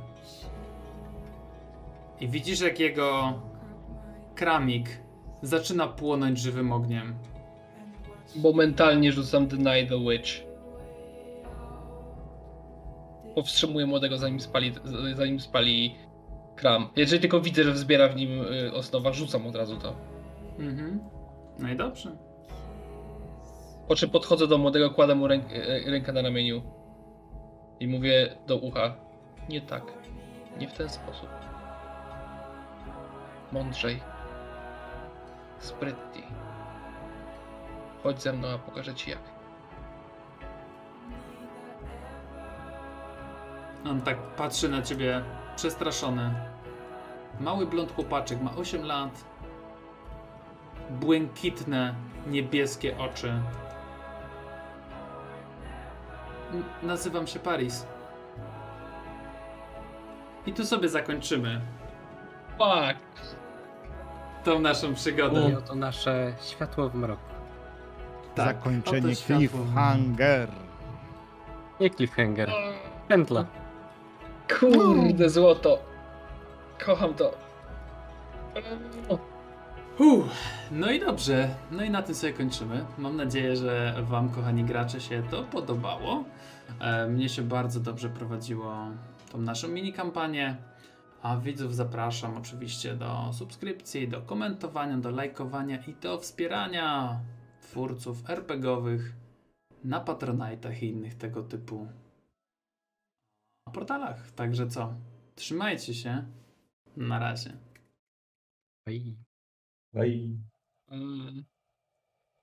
I widzisz, jak jego kramik zaczyna płonąć żywym ogniem. Momentalnie rzucam Deny the Witch. Powstrzymuję młodego zanim spali, zanim spali kram. Jeżeli tylko widzę, że wzbiera w nim y, osnowa, rzucam od razu to. Mhm. No i dobrze. Po czym podchodzę do młodego, kładę mu ręk, e, rękę na ramieniu i mówię do ucha. Nie tak. Nie w ten sposób. Mądrzej. Sprytniej. Chodź ze mną, a pokażę ci jak. On tak patrzy na ciebie przestraszony. Mały blond chłopaczek ma 8 lat. Błękitne, niebieskie oczy. N- nazywam się Paris. I tu sobie zakończymy Fuck! tą naszą przygodę. I oto nasze światło w mroku. Tak, Zakończenie cliffhanger. Nie cliffhanger. Pętla. Kurde, złoto. Kocham to. Uff, no i dobrze. No i na tym sobie kończymy. Mam nadzieję, że Wam, kochani gracze, się to podobało. E, mnie się bardzo dobrze prowadziło tą naszą mini kampanię. A widzów zapraszam oczywiście do subskrypcji, do komentowania, do lajkowania i do wspierania twórców RPGowych na Patronite'ach i innych tego typu portalach. Także co? Trzymajcie się. Na razie. Oj. Ej. Mm.